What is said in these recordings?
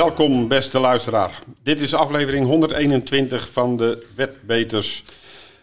Welkom, beste luisteraar. Dit is aflevering 121 van de Wetbeters,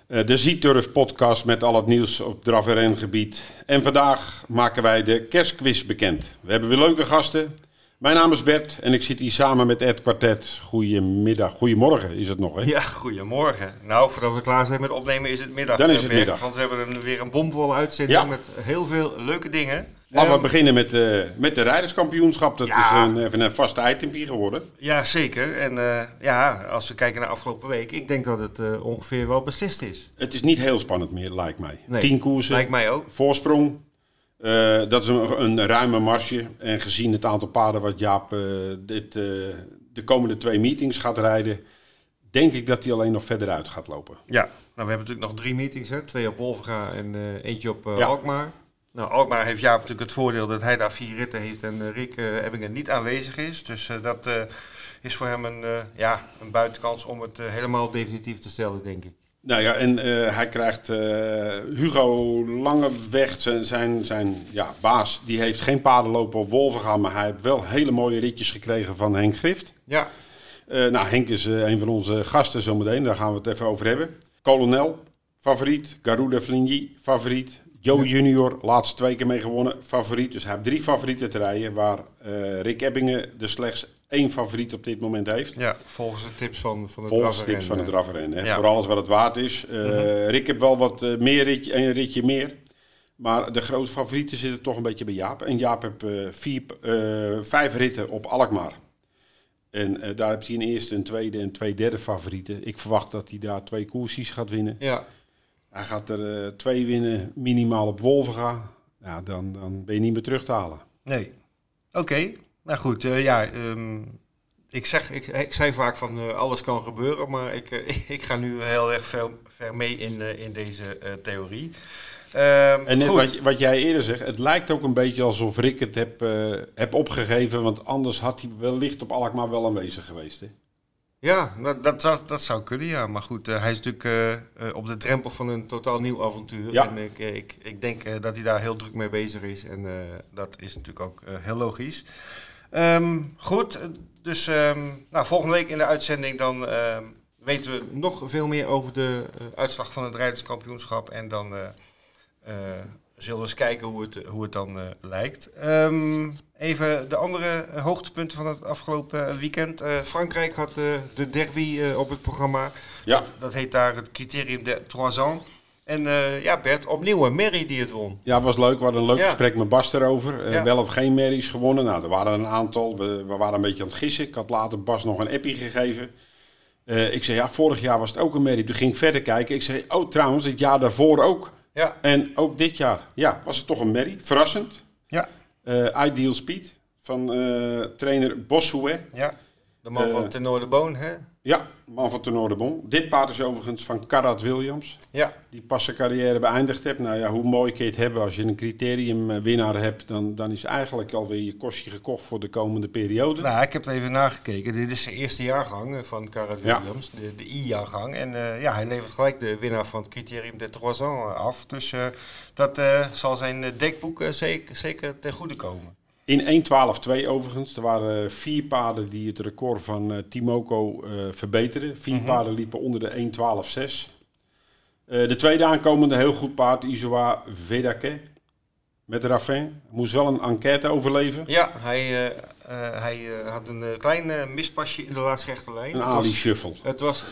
eh, de Zieturf podcast met al het nieuws op draf- en rengebied. En vandaag maken wij de kerstquiz bekend. We hebben weer leuke gasten. Mijn naam is Bert en ik zit hier samen met Ed Quartet. Goedemiddag, goedemorgen is het nog, hè? Ja, goedemorgen. Nou, voordat we klaar zijn met opnemen is het middag. Dan is eh, het Bert, middag. Want we hebben een- weer een bomvolle uitzending Ja. met heel veel leuke dingen. Laten we beginnen met, eh, met de rijderskampioenschap. Dat Ja. is een, even een vast itempje geworden. Ja, zeker. En eh, ja, als we kijken naar afgelopen week, ik denk dat het ongeveer wel beslist is. Het is niet heel spannend meer, lijkt mij. Nee, Tien koersen, Lijkt mij ook. voorsprong. Eh, dat is een, een ruime marsje. En gezien het aantal paarden wat Jaap eh, dit, eh, de komende twee meetings gaat rijden, denk ik dat hij alleen nog verder uit gaat lopen. Ja, nou, we hebben natuurlijk nog drie meetings. Hè? Twee op Wolfga en eentje op Ja. Alkmaar. Nou, Alkmaar heeft Jaap natuurlijk het voordeel dat hij daar vier ritten heeft en Rick Ebbingen niet aanwezig is. Dus dat is voor hem een, ja, een buitenkans om het helemaal definitief te stellen, denk ik. Nou ja, en eh, hij krijgt eh, Hugo Langeweg, zijn, zijn, zijn ja, baas, die heeft geen paarden lopen op Wolvenga, maar hij heeft wel hele mooie ritjes gekregen van Henk Grift. Ja, Eh, nou, Henk is een van onze gasten zometeen, daar gaan we het even over hebben. Kolonel, favoriet. Garuda Fligny, favoriet. Joe Junior, laatst twee keer mee gewonnen, favoriet. Dus hij heeft drie favorieten te rijden, waar Rick Ebbingen er slechts één favoriet op dit moment heeft. ja volgens de tips van, van het Volgens Draffer tips van het eh, drafferrennen. ja. Voor alles wat het waard is. Eh, Rick heeft wel wat eh, meer ritje, een ritje meer. Maar de grote favorieten zitten toch een beetje bij Jaap. En Jaap heeft vier, vijf ritten op Alkmaar. En daar heeft hij een eerste, een tweede en twee derde favorieten. Ik verwacht dat hij daar twee koersjes gaat winnen. Ja, Hij gaat er twee winnen, minimaal op Wolvenga. Ja, dan, dan ben je niet meer terug te halen. nee. Oké, nou goed. eh, ja, ehm, ik, zeg, ik, ik zei vaak van eh, alles kan gebeuren, maar ik, eh, ik ga nu heel erg ver, ver mee in, in deze theorie. Ehm, En net wat, wat jij eerder zegt, het lijkt ook een beetje alsof Rick het heb, heb opgegeven. Want anders had hij wellicht op Alkmaar wel aanwezig geweest. Hè? Ja, dat, zou, dat zou kunnen, ja. Maar goed, hij is natuurlijk op de drempel van een totaal nieuw avontuur. Ja. En ik, ik, ik denk dat hij daar heel druk mee bezig is. En dat is natuurlijk ook heel logisch. Ehm, goed, dus ehm, nou, volgende week in de uitzending dan ehm, weten we nog veel meer over de eh, uitslag van het rijderskampioenschap. En dan eh, eh, zullen we eens kijken hoe het, hoe het dan lijkt. Even de andere hoogtepunten van het afgelopen weekend. Frankrijk had de derby op het programma. Ja, Dat heet daar het criterium de trois ans. En eh, ja, Bert, opnieuw een Mary die het won. ja, was leuk. We hadden een leuk Ja. gesprek met Bas erover. Eh, Ja. Wel of geen merries gewonnen. Nou, er waren een aantal. We, we waren een beetje aan het gissen. Ik had later Bas nog een appie gegeven. Eh, ik zei, ja, vorig jaar was het ook een merrie. Toen ging ik verder kijken. Ik zei, oh trouwens, het jaar daarvoor ook. Ja, En ook dit jaar, ja, was het toch een merrie. Verrassend. ja, Ideal Speed van trainer Bossuet. ja. De man van Tenor de Boon, hè? Ja, man van Tournoi de Bon. Dit paard is overigens van Karat Williams. Ja, Die pas zijn carrière beëindigd heeft. Nou ja, hoe mooi kun je het hebben als je een criteriumwinnaar hebt. Dan, dan is eigenlijk alweer je kostje gekocht voor de komende periode. nou, ik heb het even nagekeken. Dit is de eerste jaargang eh, van Karat Ja. Williams, de, de I-jaargang. En eh, ja, hij levert gelijk de winnaar van het criterium de trois ans af. Dus eh, dat zal zijn dekboek zeker, zeker ten goede komen. In 1.12.2 overigens. Er waren vier paarden die het record van eh, Timoko eh verbeterden. Vier Mhm. paarden liepen onder de 1.12.6. Eh, de tweede aankomende heel goed paard, Isoa Vedake. Met Raffin. Moest wel een enquête overleven. Ja, hij, eh, hij eh, had een eh, klein mispasje in de laatste rechte lijn. Een Het Ali was- Shuffle. Het was,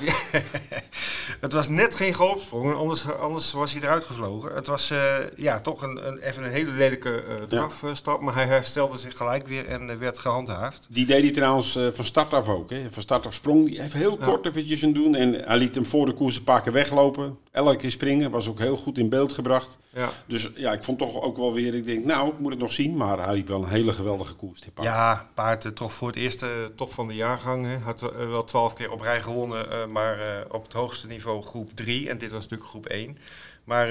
het was net geen golfsprong, anders, anders was hij eruit gevlogen. Het was ja, toch een, een, even een hele lelijke drafstap, maar hij herstelde zich gelijk weer en werd gehandhaafd. Die deed hij trouwens van start af ook. Hè. Van start af sprong hij even heel Ja. kort eventjes een doen. En hij liet hem voor de koers een paar keer weglopen. Elke keer springen. Was ook heel goed in beeld gebracht. Ja, Dus ja, ik vond toch ook wel weer... Ik denk, nou, ik moet het nog zien. Maar hij liep wel een hele geweldige koers. paard. Ja paard toch voor het eerste eh, top van de jaargang. Hè. Had eh, wel twaalf keer op rij gewonnen, eh, maar op het hoogste niveau groep 3. En dit was natuurlijk groep 1. Maar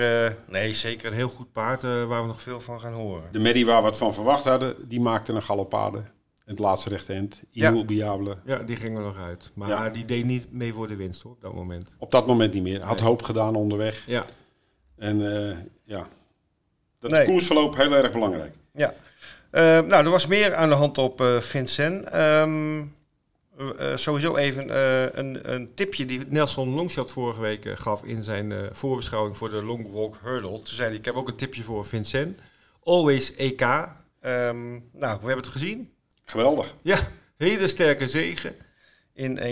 nee, zeker een heel goed paard waar we nog veel van gaan horen. De Merrie waar we het van verwacht hadden, die maakte een galopade. Het laatste rechte end. Ja. Immobiable. Ja, die ging er nog uit. Maar Ja. die deed niet mee voor de winst hoor, op dat moment. Op dat moment niet meer. Had Nee. hoop gedaan onderweg. Ja, En ja, dat Nee. koersverloop heel erg belangrijk. Ja. Eh, nou, er was meer aan de hand op eh Vincent. Ehm, eh, sowieso even eh, een, een tipje die Nelson Longshot vorige week gaf in zijn voorbeschouwing voor de Long Walk Hurdle. Toen zei hij, ik heb ook een tipje voor Vincent. Always EK. Ehm, nou, we hebben het gezien. Geweldig. Ja, hele sterke zegen in 1.10.7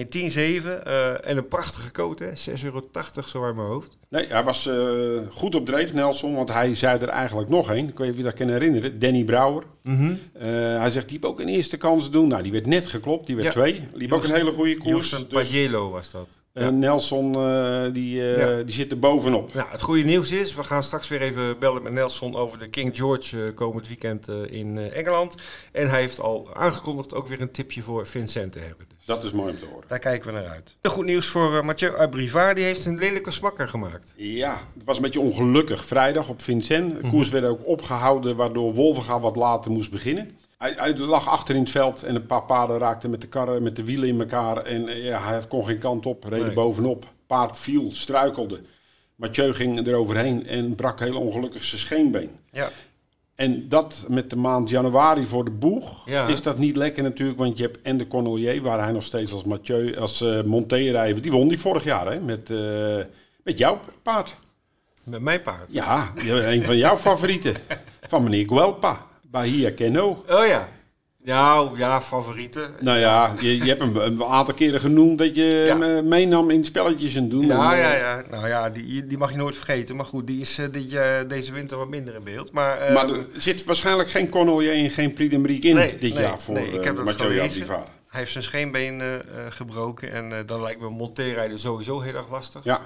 eh en een prachtige coat, hè? 6,80 euro zo uit mijn hoofd. Nee, hij was eh, goed op dreef, Nelson, want hij zei er eigenlijk nog één. Ik weet niet of je dat kan herinneren. Danny Brouwer. Mhm. Eh, hij zegt, die heb ook een eerste kans doen. Nou, die werd net geklopt. Die werd Ja. twee. Liep ook een hele goede koers. Dus, Pagliello was dat. Eh, Nelson, eh, die, eh, Ja. die zit er bovenop. Nou, het goede nieuws is, we gaan straks weer even bellen met Nelson over de King George komend weekend in Engeland. En hij heeft al aangekondigd ook weer een tipje voor Vincent te hebben. Dus Dat is mooi om te horen. daar kijken we naar uit. Goed nieuws voor Mathieu Abrivard, die heeft een lelijke smakker gemaakt. Ja, het was een beetje ongelukkig. Vrijdag op Vincent. De koers werd ook opgehouden, waardoor Wolvenga wat later moest beginnen. Hij, hij lag achter in het veld en een paar paarden raakten met de karren, met de wielen in elkaar. En eh, ja, hij kon geen kant op, reed Nee. bovenop. Paard viel, struikelde. Mathieu ging eroverheen en brak heel ongelukkig zijn scheenbeen. Ja, En dat met de maand januari voor de boeg, Ja. is dat niet lekker natuurlijk. Want je hebt en de Cornelier, waar hij nog steeds als Mathieu, als Monté rijdt. Die won die vorig jaar, hè? Met, eh, met jouw paard. met mijn paard. Ja, een van jouw favorieten. Van meneer Guelpa, Bahia Keno. Oh ja. Nou, ja, favorieten. Nou ja, je, je hebt hem een aantal keren genoemd dat je Ja. hem eh, meenam in spelletjes en doen. Ja, En, eh, ja, ja. Nou ja, die, die mag je nooit vergeten. Maar goed, die is eh, dit, deze winter wat minder in beeld. Maar, Maar er zit waarschijnlijk geen Cornelier en geen Prix de Marique in Nee, dit nee, jaar voor nee, ik heb dat hij heeft zijn scheenbeen gebroken. En dan lijkt me monteerrijden sowieso heel erg lastig. Ja,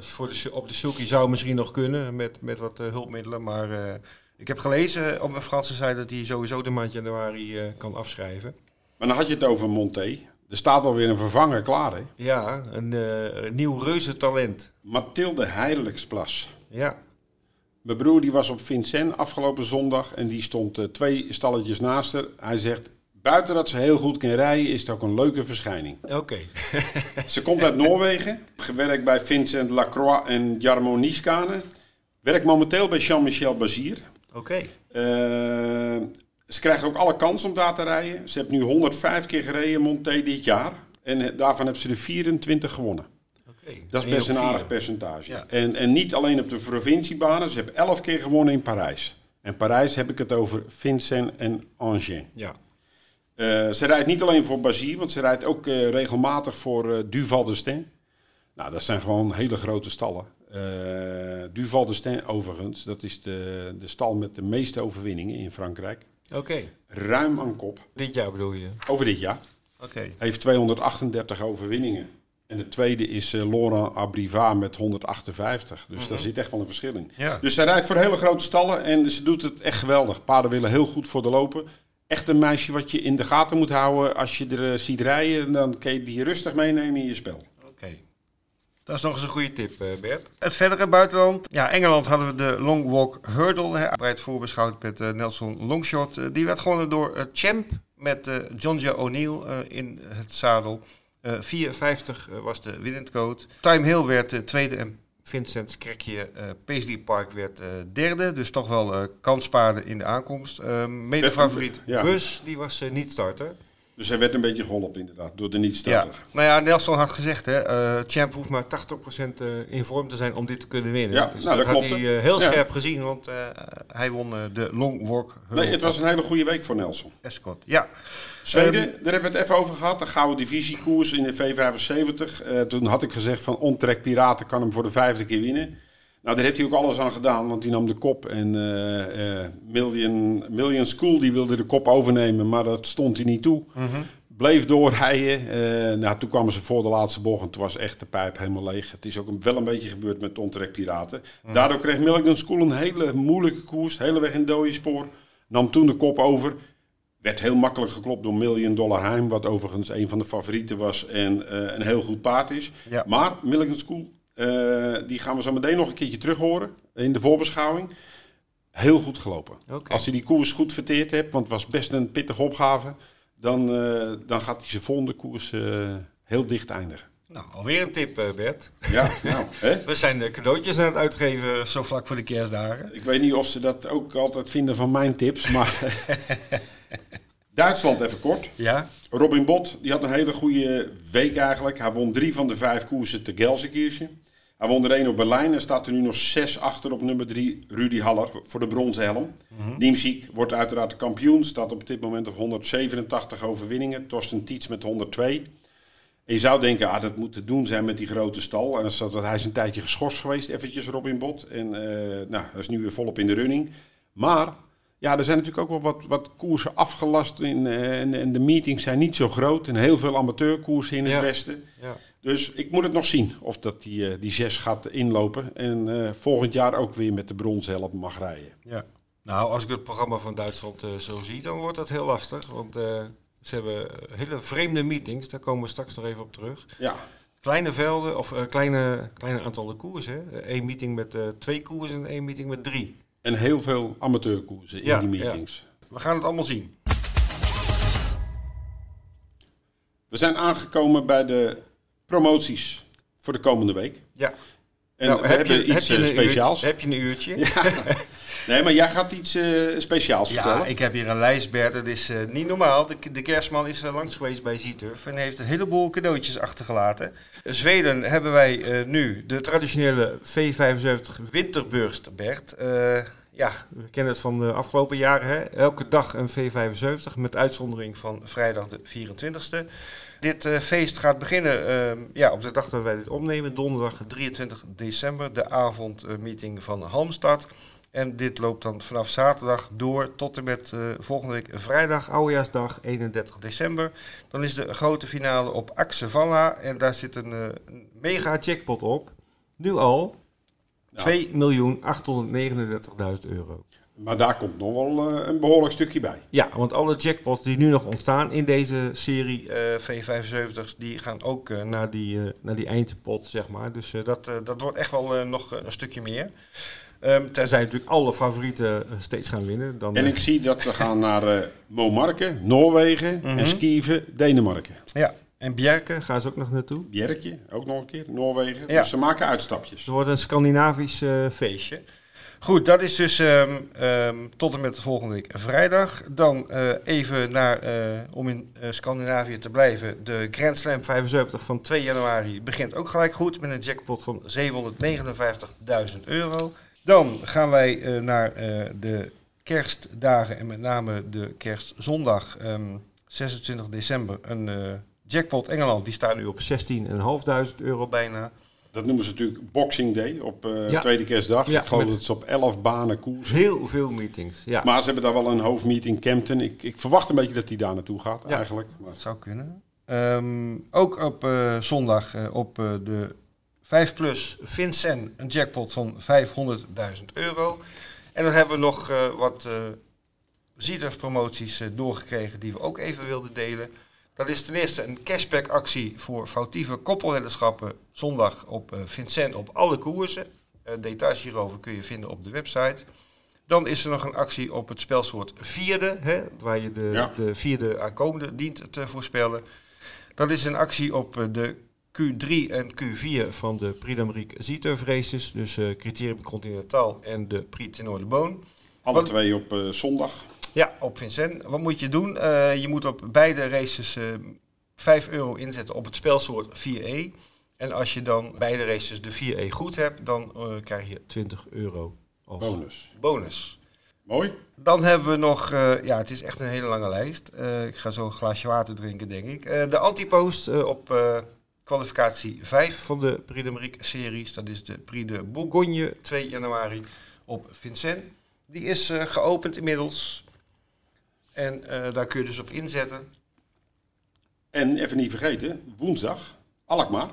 voor de, op de sulky zou misschien nog kunnen met, met wat hulpmiddelen. Maar ik heb gelezen op een Franse site dat hij sowieso de maand januari eh, kan afschrijven. maar dan had je het over Monté. Er staat alweer een vervanger klaar, hè? Ja, een, een nieuw reuze talent. Mathilde Heiligsplas. Ja, Mijn broer die was op Vincent afgelopen zondag en die stond eh, twee stalletjes naast haar. Hij zegt, buiten dat ze heel goed kan rijden, is het ook een leuke verschijning. oké. Ze komt uit Noorwegen, gewerkt bij Vincent Lacroix en Jarmo Nieskane. Werkt momenteel bij Jean-Michel Bazier. Oké. Eh, ze krijgt ook alle kans om daar te rijden. Ze heeft nu 105 keer gereden Monté dit jaar. En daarvan heeft ze er 24 gewonnen. Oké. Dat is best een aardig percentage. Ja. En, en niet alleen op de provinciebanen. Ze heeft 11 keer gewonnen in Parijs. En Parijs heb ik het over Vincent en Angers. Ja. Eh, ze rijdt niet alleen voor Basie, want ze rijdt ook eh, regelmatig voor eh, Duval de Stein. Nou, dat zijn gewoon hele grote stallen. Eh, Duval de Stein overigens, dat is de, de stal met de meeste overwinningen in Frankrijk. Oké. Ruim aan kop. Dit jaar bedoel je? Over dit jaar. Oké. Hij heeft 238 overwinningen. En de tweede is eh, Laurent Abrivard met 158. Dus daar zit echt wel een verschil in. Ja. Dus zij rijdt voor hele grote stallen en ze doet het echt geweldig. Paarden willen heel goed voor de lopen. Echt een meisje wat je in de gaten moet houden. Als je er eh, ziet rijden, dan kan je die rustig meenemen in je spel. Dat is nog eens een goede tip, eh, Bert. Het verdere buitenland. Ja, Engeland hadden we de Long Walk Hurdle. Hè, voorbeschouwd met eh, Nelson Longshot. Eh, die werd gewonnen door eh, Champ met eh John J. O'Neill in het zadel. Eh 4,50 eh, was de winnendcode. Time Hill werd tweede en Vincent Skrekje eh Paisley Park werd eh, derde. Dus toch wel eh kanspaarden in de aankomst. Eh mede favoriet Ja. Bus, die was niet starter. Dus hij werd een beetje geholpen inderdaad, door de Ja, niet-starter. nou ja, Nelson had gezegd, hè, eh, Champ hoeft maar 80% eh, in vorm te zijn om dit te kunnen winnen. Ja, dus nou, dat, dat had klopt, hij eh, heel Ja. scherp gezien, want hij won de Long Walk Nee, het was een hele goede week voor Nelson. Escort. Ja, Zweden, Ehm, daar hebben we het even over gehad. De gouden divisiekoers in de V75. Eh, toen had ik gezegd van Ontrek Piraten kan hem voor de vijfde keer winnen. Nou, daar heeft hij ook alles aan gedaan, want hij nam de kop. En eh, eh, Million, Million School die wilde de kop overnemen, maar dat stond hij niet toe. Bleef doorrijden. Eh, nou, toen kwamen ze voor de laatste bocht en toen was echt de pijp helemaal leeg. Het is ook wel een beetje gebeurd met de Ontrek Piraten. Daardoor kreeg Million School een hele moeilijke koers, hele weg in dode spoor. Nam toen de kop over. Werd heel makkelijk geklopt door Million Dollar Heim, wat overigens een van de favorieten was en een heel goed paard is. Ja. Maar Milligan School, eh, die gaan we zo meteen nog een keertje terug horen in de voorbeschouwing. Heel goed gelopen. Als hij die koers goed verteerd hebt, want het was best een pittige opgave, dan, eh, dan gaat hij zijn volgende koers eh, heel dicht eindigen. nou, alweer een tip, Bert. Ja, nou, hè? We zijn de cadeautjes aan het uitgeven zo vlak voor de kerstdagen. Ik weet niet of ze dat ook altijd vinden van mijn tips, maar Duitsland even kort. Ja? Robin Bot die had een hele goede week eigenlijk. Hij won drie van de vijf koersen te Gelsenkirchen. Hij won er één op Berlijn en staat er nu nog zes achter op nummer drie Rudy Haller voor de bronzen helm. Mm wordt uiteraard de kampioen, staat op dit moment op 187 overwinningen. Torsten Tietz met 102. En je zou denken, ah, dat moet te doen zijn met die grote stal. En dan staat- hij is een tijdje geschorst geweest, eventjes Robin Bot. En eh, nou, hij is nu weer volop in de running. Maar ja, er zijn natuurlijk ook wel wat, wat koersen afgelast. In, eh, en, en de meetings zijn niet zo groot. En heel veel amateurkoersen in het Ja. westen. Ja. Dus ik moet het nog zien of dat die, eh, die zes gaat inlopen. En eh, volgend jaar ook weer met de bronzen helm mag rijden. ja. Nou, als ik het programma van Duitsland zo zie, dan wordt dat heel lastig. Want ze hebben hele vreemde meetings, daar komen we straks nog even op terug. Ja, Kleine velden, of kleine, kleine aantallen koersen. Eén meeting met twee koersen en één meeting met drie. En heel veel amateurkoersen in Ja, die ja. meetings. We gaan het allemaal zien. We zijn aangekomen bij de promoties voor de komende week. Ja. En Nou, we heb hebben je, heb iets je eh, speciaals. Uurtje, heb je een uurtje? Nee, maar jij gaat iets eh, speciaals Ja, vertellen. ik heb hier een lijst, Bert. Dat is eh, niet normaal. De, de kerstman is uh, langs geweest bij Zieturf en heeft een heleboel cadeautjes achtergelaten. In Zweden hebben wij eh, nu de traditionele V75 Winterburst, Bert. Eh, ja, we kennen het van de afgelopen jaren. Hè? Elke dag een V75 met uitzondering van vrijdag de 24e. Dit eh, feest gaat beginnen eh, ja, op de dag dat wij dit opnemen, donderdag 23 december, de avondmeeting van Halmstad. En dit loopt dan vanaf zaterdag door tot en met eh, volgende week vrijdag, oudejaarsdag 31 december. Dan is de grote finale op Axevalla en daar zit een, eh, een mega jackpot op. Nu al Ja. 2.839.000 euro. Maar daar komt nog wel eh, een behoorlijk stukje bij. Ja, want alle jackpots die nu nog ontstaan in deze serie eh, V75's, die gaan ook naar, die, naar die eindpot, zeg maar. Dus dat, dat wordt echt wel nog een stukje meer. Ehm tenzij natuurlijk alle favorieten eh, steeds gaan winnen. Dan, En eh, ik zie dat we gaan naar eh Momarken, Noorwegen Mhm. en Skieven, Denemarken. ja, en Bjerke gaan ze ook nog naartoe. Bjerkje, ook nog een keer, Noorwegen. Ja. Dus ze maken uitstapjes. Het wordt een Scandinavisch eh, feestje. Goed, dat is dus ehm, ehm, tot en met de volgende week vrijdag. Dan eh, even naar, eh, om in eh, Scandinavië te blijven. De Grand Slam 75 van 2 januari begint ook gelijk goed met een jackpot van 759.000 euro. Dan gaan wij eh, naar eh, de kerstdagen en met name de kerstzondag ehm 26 december. Een eh, jackpot Engeland, die staat nu op 16.500 euro bijna. Dat noemen ze natuurlijk Boxing Day op Ja. tweede kerstdag. Ja, ik geloof dat ze op 11 banen koers. Heel veel meetings, ja. Maar ze hebben daar wel een hoofdmeeting, Kempton. Ik, ik verwacht een beetje dat hij daar naartoe gaat Ja. eigenlijk. Maar Dat zou kunnen. Ehm, ook op zondag op de 5 plus Vincent een jackpot van 500.000 euro. En dan hebben we nog eh, wat uh, Zieters promoties eh, doorgekregen die we ook even wilden delen. Dat is ten eerste een cashback actie voor foutieve koppelweddenschappen zondag op eh, Vincent op alle koersen. Eh, details hierover kun je vinden op de website. Dan is er nog een actie op het spelsoort vierde, hè, waar je de, Ja. de vierde aankomende dient te voorspellen. Dat is een actie op eh, de Q3 en Q4 van de Prix d'Amérique Zieturf races. Dus eh Criterium Continental en de Prix Tenor de Boon. alle Wat- twee op eh, zondag. Ja, op Vincent. Wat moet je doen? Eh, je moet op beide races eh 5 euro inzetten op het spelsoort 4E. En als je dan beide races de 4E goed hebt, dan krijg je 20 euro als Bonus. bonus. Mooi. Dan hebben we nog, ja, het is echt een hele lange lijst. Ik ga zo een glaasje water drinken, denk ik. Eh, de antipost op kwalificatie 5 van de Prix d'Amérique series. Dat is de Prix de Bourgogne, 2 januari op Vincent. Die is eh, geopend inmiddels. En eh, daar kun je dus op inzetten. En even niet vergeten, woensdag, Alkmaar.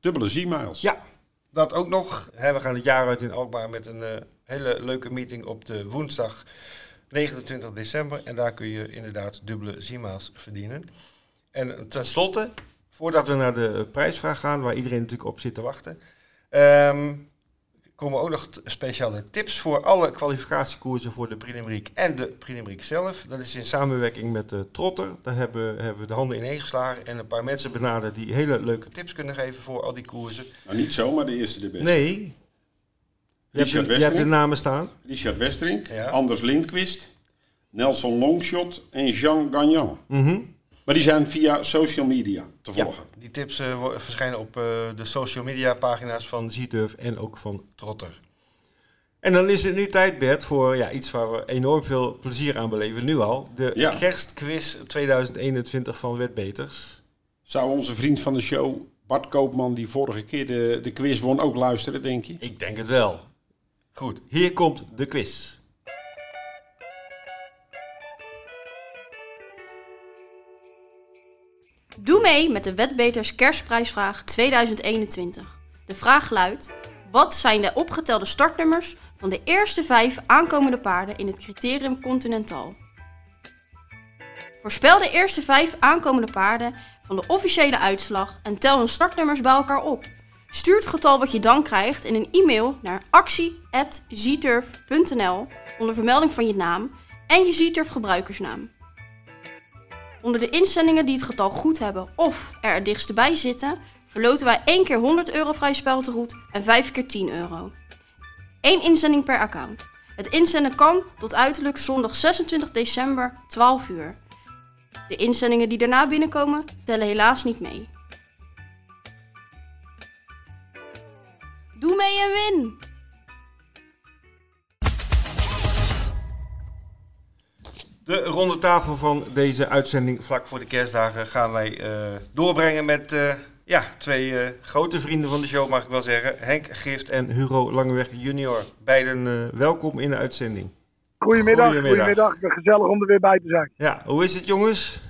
Dubbele Z-miles. Ja, dat ook nog. We gaan het jaar uit in Alkmaar met een eh, hele leuke meeting op de woensdag 29 december. En daar kun je inderdaad dubbele Zima's verdienen. En tenslotte, voordat we naar de prijsvraag gaan, waar iedereen natuurlijk op zit te wachten, ehm, komen ook nog speciale tips voor alle kwalificatiekoersen voor de d'Amérique en de d'Amérique zelf. Dat is in samenwerking met de Trotter. Daar hebben, hebben we de handen ineen geslagen en een paar mensen benaderd die hele leuke tips kunnen geven voor al die koersen. Nou, niet zomaar de eerste de beste. Nee. Je hebt, Richard je hebt de namen staan. Richard Westerink, Ja. Anders Lindqvist, Nelson Longshot en Jean Gagnon. Mhm. Maar die zijn via social media te Ja, volgen. die tips eh, verschijnen op eh, de social media pagina's van Zieturf en ook van Trotter. En dan is het nu tijd, Bert, voor ja, iets waar we enorm veel plezier aan beleven, nu al. De Ja. kerstquiz 2021 van Wetbeters. Zou onze vriend van de show, Bart Koopman, die vorige keer de, de quiz won, ook luisteren, denk je? Ik denk het wel. Goed, hier komt de quiz. Doe mee met de Wetbeters Kerstprijsvraag 2021. De vraag luidt: wat zijn de opgetelde startnummers van de eerste vijf aankomende paarden in het criterium Continental? Voorspel de eerste vijf aankomende paarden van de officiële uitslag en tel hun startnummers bij elkaar op. Stuur het getal wat je dan krijgt in een e-mail naar actie.zturf.nl onder vermelding van je naam en je Zturf gebruikersnaam. Onder de inzendingen die het getal goed hebben of er het dichtst bij zitten, verloten wij 1 keer 100 euro vrij speltegoed en 5 keer 10 euro. Eén inzending per account. Het inzenden kan tot uiterlijk zondag 26 december 12 uur. De inzendingen die daarna binnenkomen tellen helaas niet mee. Doe mee en win! De ronde tafel van deze uitzending vlak voor de kerstdagen gaan wij eh, doorbrengen met eh, ja, twee eh, grote vrienden van de show, mag ik wel zeggen. Henk Gift en Hugo Langeweg junior. Beiden eh, welkom in de uitzending. Goedemiddag, Goedemiddag. goedemiddag. Gezellig om er weer bij te zijn. Ja, hoe is het jongens?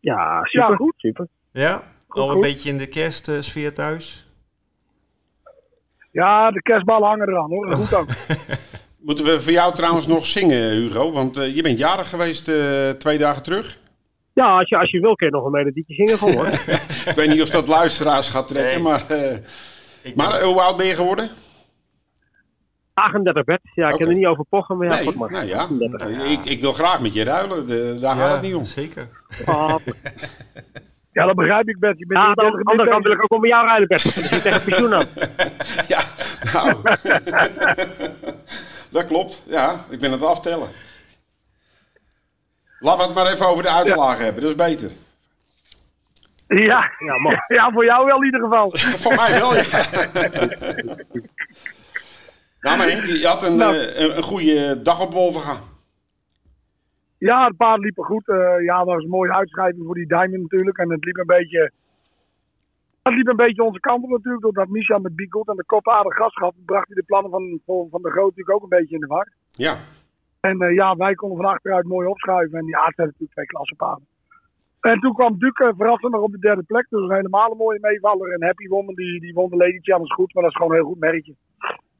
Ja, super. Ja, goed. super. Ja, al een goed. beetje in de kerstsfeer thuis? Ja, de kerstballen hangen eraan hoor. Goed ook. Moeten we voor jou trouwens nog zingen, Hugo? Want eh, je bent jarig geweest eh, twee dagen terug. Ja, als je, als je wil kun je nog een melodietje zingen voor hoor. Ik weet niet of dat luisteraars gaat trekken, Nee. maar... eh, Ik maar hoe oud ben je geworden? 38 bed. Ja, ik kan er niet over pochen, maar ja, nee, goed maar. nou ja. 38. Eh, Ik, ik wil graag met je ruilen, de- daar gaat het niet om. zeker. Ah, Ja, dat begrijp ik best. Je bent ja, niet aan de andere kant wil ik ook wel met jou rijden, Bert. Je zit tegen pensioen aan. Ja, nou. Dat klopt. Ja, ik ben het aftellen. Laten we het maar even over de uitslagen hebben, dat is beter. Ja, Ja, man. ja, voor jou wel in ieder geval. Voor mij wel, ja. nou, maar Henk, je had een, Nou. eh, een, een goede dag op Wolvenga. Ja, het paard liep goed. Eh, ja, dat was een mooie uitschrijving voor die Diamond natuurlijk. En het liep een beetje... Het liep een beetje onze kant op natuurlijk. Doordat Misha met Bigot en de kop aardig gas gaf, bracht hij de plannen van, van de Groot natuurlijk ook een beetje in de war. Ja, En eh, ja, wij konden van achteruit mooi opschuiven. En ja, het zijn natuurlijk twee klassenpaarden. En toen kwam Duke uh, verrassend nog op de derde plek. Dus een helemaal een mooie meevaller. En Happy Woman, die, die won de Lady Challenge goed. Maar dat is gewoon een heel goed merkje.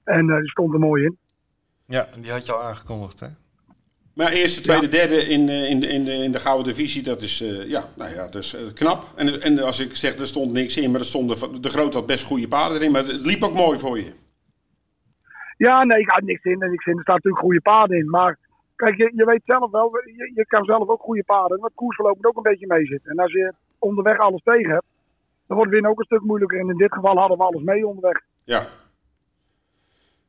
En eh, die stond er mooi in. Ja, en die had je al aangekondigd, hè? Maar eerste, tweede, derde in, eh, in, de, in, de, in de gouden divisie, dat is, eh, ja, nou ja, dat is eh, knap. En, en als ik zeg, er stond niks in, maar er stonden, de Groot had best goede paarden erin. Maar het liep ook mooi voor je. Ja, nee, ik had niks in. En niks in. Er staan natuurlijk goede paarden in. Maar kijk, je, je weet zelf wel, je, je kan zelf ook goede paarden. Maar het koersverloop moet ook een beetje meezitten. En als je onderweg alles tegen hebt, dan wordt het winnen ook een stuk moeilijker. En in dit geval hadden we alles mee onderweg. Ja.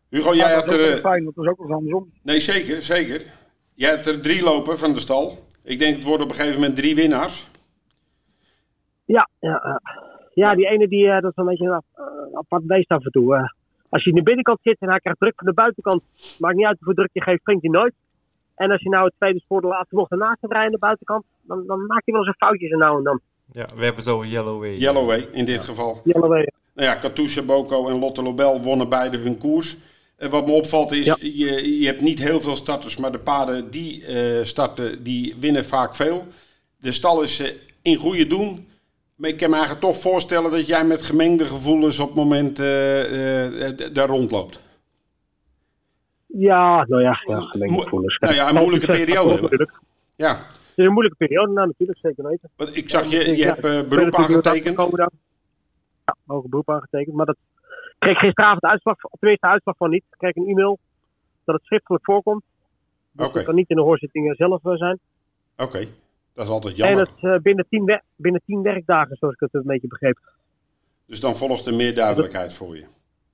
Hugo, jij had dat is ook er... wel fijn, want dat is ook wel eens andersom. Nee, zeker, zeker. Jij hebt er drie lopen van de stal. Ik denk het worden op een gegeven moment drie winnaars. Ja, ja, ja. ja, die ene die, eh, dat is een beetje een eh, apart beest af en toe. eh. als je in de binnenkant zit en hij krijgt druk van de buitenkant, maakt niet uit hoeveel druk je geeft, springt hij nooit. En als je nou het tweede spoor de laatste bocht ernaast gaat rijden aan de buitenkant, dan, dan maakt hij wel eens een foutje zo nou en dan. Ja, we hebben het over Yellowway. Yellowway in dit geval. Yellowway. Nou ja, Katusha, Boko en Lotte Lobel wonnen beide hun koers. En wat me opvalt is, Ja. je, je hebt niet heel veel starters, maar de paarden die eh, starten, die winnen vaak veel. De stal is eh, in goede doen. Maar ik kan me eigenlijk toch voorstellen dat jij met gemengde gevoelens op het moment eh, daar rondloopt. Ja, nou ja, ja gemengde gevoelens. nou ja, een moeilijke periode. natuurlijk. Ja, Het is een moeilijke periode, nou natuurlijk, zeker weten. want ik zag je, je Ja, hebt beroep aangetekend. Ja, hoger beroep aangetekend. Maar dat kreeg gisteravond de uitslag, of tenminste de uitslag van niet. Ik kreeg een e-mail dat het schriftelijk voorkomt. Dus kan niet in de hoorzittingen zelf eh, zijn. Oké, dat is altijd En jammer. het eh, binnen, tien binnen tien werkdagen, zoals ik het een beetje begreep. Dus dan volgt er meer duidelijkheid voor je.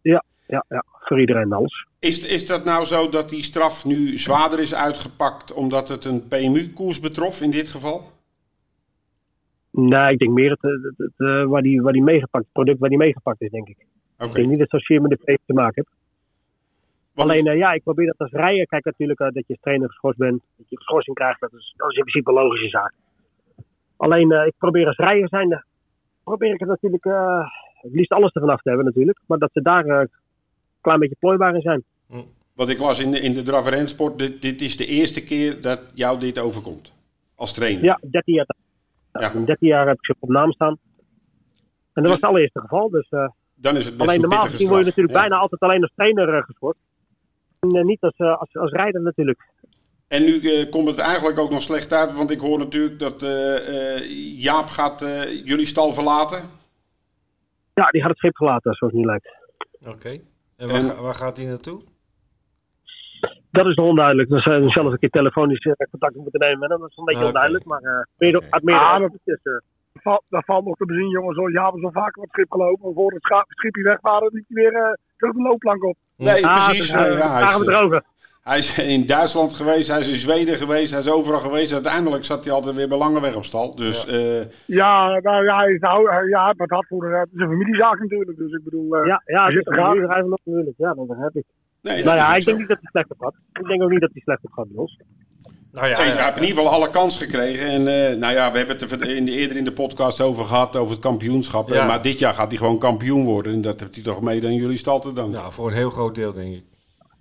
Ja, ja, ja, voor iedereen alles. Is, is dat nou zo dat die straf nu zwaarder is uitgepakt omdat het een PMU-koers betrof in dit geval? Nee, ik denk meer het, het, het, eh, waar, die, waar die meegepakt, het product waar die meegepakt is, denk ik. Ik denk niet dat het zozeer met de vrees te maken heeft. Want- Alleen, eh, ja, ik probeer dat als rijden. Kijk, natuurlijk eh, dat je als trainer geschorst bent, dat je schorsing krijgt, dat is, dat is in principe een logische zaak. Alleen, eh, ik probeer als rijder zijn, probeer ik het natuurlijk, het liefst alles ervan af te hebben natuurlijk, maar dat ze daar een klein beetje plooibaar in zijn. Wat ik las in de, in de dit, dit is de eerste keer dat jou dit overkomt. Als trainer. Ja, 13 jaar, Ja. in 13 jaar heb ik ze op naam staan. En dat was het allereerste geval, dus... Dan is het best alleen een normaal gezien word je natuurlijk Ja. bijna altijd alleen als trainer eh, geschorst. En eh, niet als, eh, als, als rijder natuurlijk. En nu komt het eigenlijk ook nog slecht uit, want ik hoor natuurlijk dat eh, eh, Jaap gaat eh, jullie stal verlaten. Ja, die had het schip verlaten, zoals het nu lijkt. Oké. En waar, En- ga- waar gaat hij naartoe? Dat is nog onduidelijk. Dus uh, zelf een keer telefonisch contact moeten nemen met hem. Dat is een beetje Oké. onduidelijk. Maar eh meer, Oké. uit meer Ah, dan- dat- Val- Dat valt nog te bezien, jongens. Hoor. Ja, we zijn vaker op het schip gelopen. Maar voor het scha- schipje weg waren, liep hij weer eh, terug de loopplank op. Nee, ah, precies. dus, eh, ja, daar hij, gaan is, we eh, erover. hij is in Duitsland geweest, hij is in Zweden geweest, hij is overal geweest. Uiteindelijk zat hij altijd weer bij Langeweg op stal. Dus eh, Ja, nou, ja, hij is nou, ja, hij had voor de, het is een familiezaak natuurlijk. Dus ik bedoel, eh, Ja, ja, het zit is er een graag. bedrijf nog natuurlijk. Ja, dat heb ik. nee, dat nou ja, ik zo. denk niet dat hij slecht op gaat. Ik denk ook niet dat hij slecht op gaat bij ons. Nou ja, Hij ja, heeft in ieder geval alle kans gekregen. En eh, nou ja, we hebben het er in de, eerder in de podcast over gehad, over het kampioenschap. Ja. Eh, maar dit jaar gaat hij gewoon kampioen worden. En dat heeft hij toch mede aan jullie stal te danken. ja, voor een heel groot deel denk ik.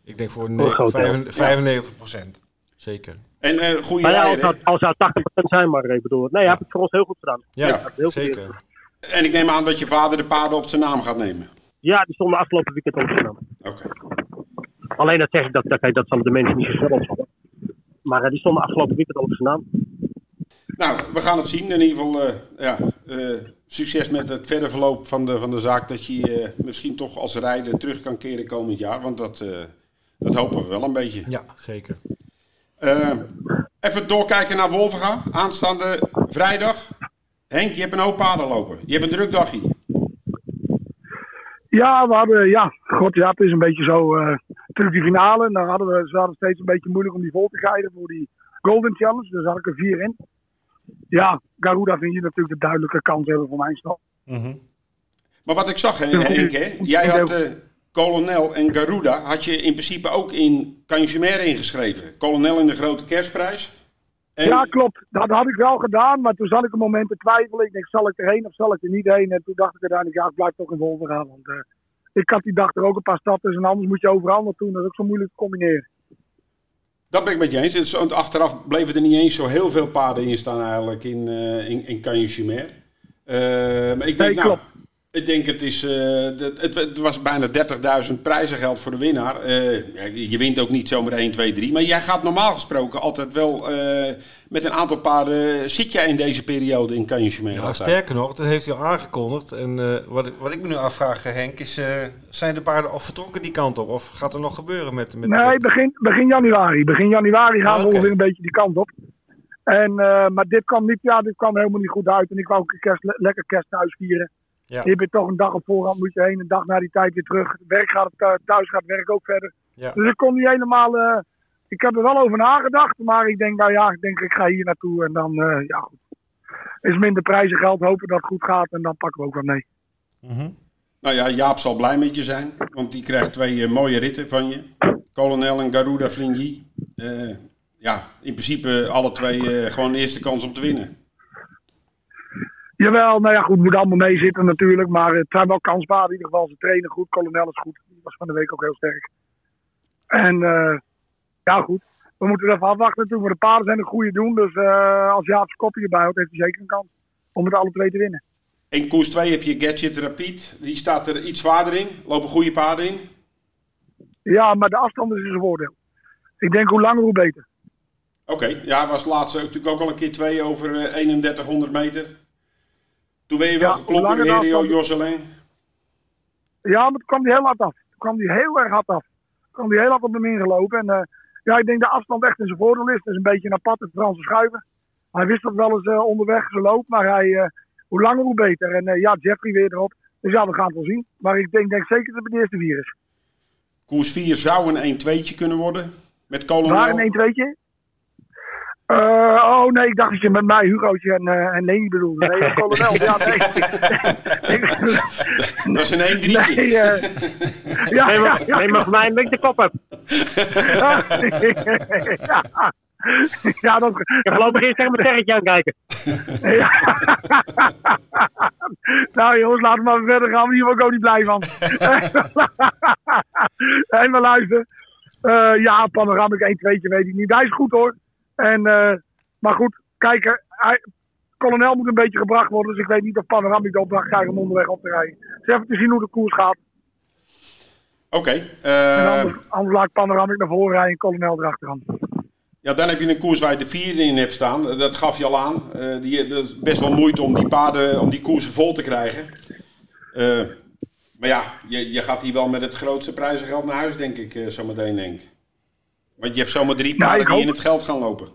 Ik denk voor Voor een groot deel. 95, 95 procent. Zeker. En eh goede Maar ja, als het, als het 80% zijn, maar ik bedoel, nee, hij heeft het voor ons heel goed gedaan. Ja, Ja, heel zeker. goed. En ik neem aan dat je vader de paarden op zijn naam gaat nemen. Ja, die stonden afgelopen weekend op zijn naam. Oké. Alleen dat zeg ik, dat, dat, dat zal de mensen niet zo snel opvallen. Maar eh, die stonden afgelopen weekend al op zijn naam. Nou, we gaan het zien. In ieder geval, eh, ja, eh, succes met het verder verloop van de, van de zaak. Dat je eh, misschien toch als rijder terug kan keren komend jaar. Want dat, eh, dat hopen we wel een beetje. Ja, zeker. Even doorkijken naar Wolvenga. Aanstaande vrijdag. Henk, je hebt een hoop paarden lopen. Je hebt een druk dagje. Ja, we hadden, ja, god ja, het is een beetje zo. Natuurlijk die finale, en dan hadden we, ze hadden steeds een beetje moeilijk om die vol te krijgen voor die Golden Challenge. Dus had ik er vier in. Ja, Garuda vind je natuurlijk de duidelijke kans hebben voor mijn stad. Mhm. Maar wat ik zag, hè, Henk, hè, jij had eh Colonel en Garuda. Had je in principe ook in Canjumer ingeschreven. Colonel in de grote kerstprijs. En, Ja, klopt. Dat had ik wel gedaan, maar toen zat ik een moment te twijfelen. Ik denk, zal ik erheen of zal ik er niet heen? En toen dacht ik uiteindelijk, ja, ik blijf toch in gaan. Want eh, ik had die dag er ook een paar stappen en anders moet je overal naartoe. Dat is ook zo moeilijk te combineren. Dat ben ik met je eens. Is- want Achteraf bleven er niet eens zo heel veel paarden in staan eigenlijk in, eh in, in Canjumer. Eh, maar ik denk, Nee, nou, klopt. Ik denk het is, eh, het, het was bijna 30.000 prijzengeld voor de winnaar. Eh, ja, je wint ook niet zomaar 1, 2, 3. Maar jij gaat normaal gesproken altijd wel eh, met een aantal paarden. Zit jij in deze periode in Canjumer? Ja, sterker nog, dat heeft hij al aangekondigd. En eh, wat, ik- wat ik me nu afvraag, Henk, is: eh, zijn de paarden al vertrokken die kant op? Of gaat er nog gebeuren met, met Nee, begin, begin januari. Begin januari gaan Ah, we ongeveer een beetje die kant op. En, eh, maar dit kwam, niet, ja, dit kwam helemaal niet goed uit. En ik wou ook een kerst, le- lekker kerst thuis vieren. Ja. Je bent toch een dag op voorhand moet je heen, een dag na die tijd weer terug. Werk gaat eh, thuis gaat werk ook verder. Ja. Dus ik kon niet helemaal. eh, ik heb er wel over nagedacht, maar ik denk, nou ja, ik denk ik ga hier naartoe en dan, eh, ja goed. Is minder prijzengeld, hopen dat het goed gaat en dan pakken we ook wat mee. Mhm. Nou ja, Jaap zal blij met je zijn. Want die krijgt twee mooie ritten van je. Colonel en Garuda Flingy. Eh, ja, in principe alle twee eh, gewoon de eerste kans om te winnen. Jawel, nou ja, goed, moet allemaal meezitten natuurlijk. Maar het zijn wel kansbaar. In ieder geval, ze trainen goed. Kolonel is goed. Die was van de week ook heel sterk. En eh, ja, goed. We moeten er even afwachten natuurlijk. Maar de paarden zijn een goede doen. Dus eh, als Jaap zijn kopje erbij houdt, heeft hij zeker een kans om het alle twee te winnen. In koers 2 heb je Gadget Rapid. Die staat er iets zwaarder in. Lopen goede paarden in. Ja, maar de afstand is een voordeel. Ik denk hoe langer, hoe beter. Oké, ja, was laatst natuurlijk ook al een keer twee over eh, 3100 meter. Toen ben je wel Ja, geklopt door de Herio Josselin. Ja, maar toen kwam hij heel hard af. Toen kwam hij heel erg hard af. Toen kwam hij heel hard op hem ingelopen. En eh, ja, ik denk de afstand echt in zijn voordeel is. Het is een beetje een aparte Franse schuiven. Hij wist dat wel eens eh, onderweg, zijn loop. Maar hij, eh, hoe langer, hoe beter. En ja, Jeffrey weer erop. Dus ja, we gaan het wel zien. Maar ik denk, denk zeker dat het de eerste vier is. Koers 4 zou een 1-2'tje kunnen worden. Met Waar Colonel. een 1 2 Eh, oh nee, ik dacht dat je met mij Hugootje en, eh en Leni bedoelde. Nee, kolonel. Ja, nee. Dat is een 1-3'tje. nee, eh, ja, Nee, maar, ja, nee, maar voor mij een beetje de kop heb. ja. ja, dat, Ik voorlopig eerst tegen mijn terretje aankijken. Ja. nou jongens, laten we maar verder gaan. Hier word ik ook niet blij van. en maar luister. Eh, ja, panoramic 1 2 weet ik niet. Hij is goed hoor. En, eh, maar goed, kijk, hij, kolonel moet een beetje gebracht worden. Dus ik weet niet of panoramic de opdracht krijgt om onderweg op te rijden. Dus even te zien hoe de koers gaat. Oké. En eh, anders, anders laat ik panoramic naar voren rijden en kolonel erachteraan. ja, dan heb je een koers waar je de 4 in hebt staan. Dat gaf je al aan. Eh, die, dat is best wel moeite om die paarden, om die koersen vol te krijgen. Maar ja, je, je gaat hier wel met het grootste prijzengeld naar huis, denk ik, zometeen denk. Want je hebt zomaar drie Ja, paarden ik die hoop- in het geld gaan lopen.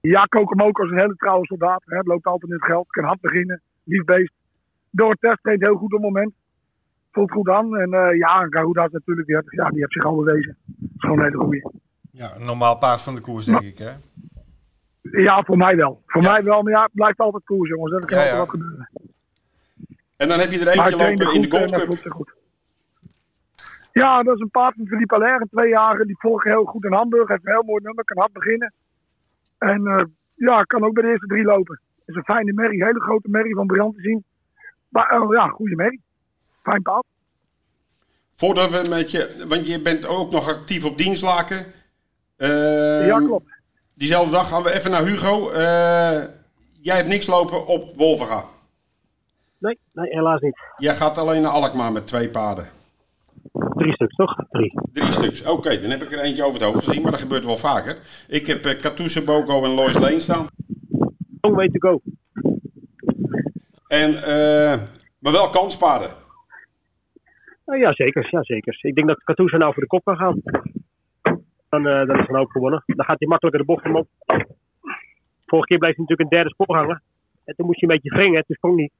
Ja, Kokomoko is een hele trouwe soldaat. Hè. Loopt altijd in het geld. Kan hard beginnen. Lief beest. Door het test traint heel goed op het moment. Voelt goed aan. En eh ja, Garuda is natuurlijk, die heeft, ja, die heeft zich al bewezen. Dat is gewoon een hele goeie. Ja, een normaal paard van de koers, denk ik. Hè? Ja, voor mij wel. Voor Ja. mij wel. Maar ja, het blijft altijd koers, jongens. Er kan Ja, altijd ja. wat gebeuren. En dan heb je er eentje lopen in de en Gold Cup. Ja, dat is een paard van Philippe Allaire, een tweejarige. Die volgt heel goed in Hamburg. Heeft een heel mooi nummer, kan hard beginnen. En eh, ja, kan ook bij de eerste drie lopen. is een fijne merrie, hele grote merrie van Briant te zien. Maar oh, ja, goede merrie. Fijn paard. Voordat we met je, want je bent ook nog actief op dienstlaken. Eh, ja, klopt. Diezelfde dag gaan we even naar Hugo. Eh, jij hebt niks lopen op Wolvenga. Nee, nee, helaas niet. Jij gaat alleen naar Alkmaar met twee paarden. Drie stuks, toch? Drie. Drie stuks. Oké, dan heb ik er eentje over het hoofd gezien, maar dat gebeurt wel vaker. Ik heb uh, Katoese, Boko en Lois Lane staan. Long way to go. En, eh, maar wel kanspaarden. Uh, ja, zeker. Ja, zeker. Ik denk dat Katoesa nou voor de kop kan gaan. Dan, uh, dan is een hoop gewonnen. Dan gaat hij makkelijker de bocht omhoog. Vorige keer bleef hij natuurlijk een derde spoor hangen. En toen moest hij een beetje wringen. Toen sprong niet.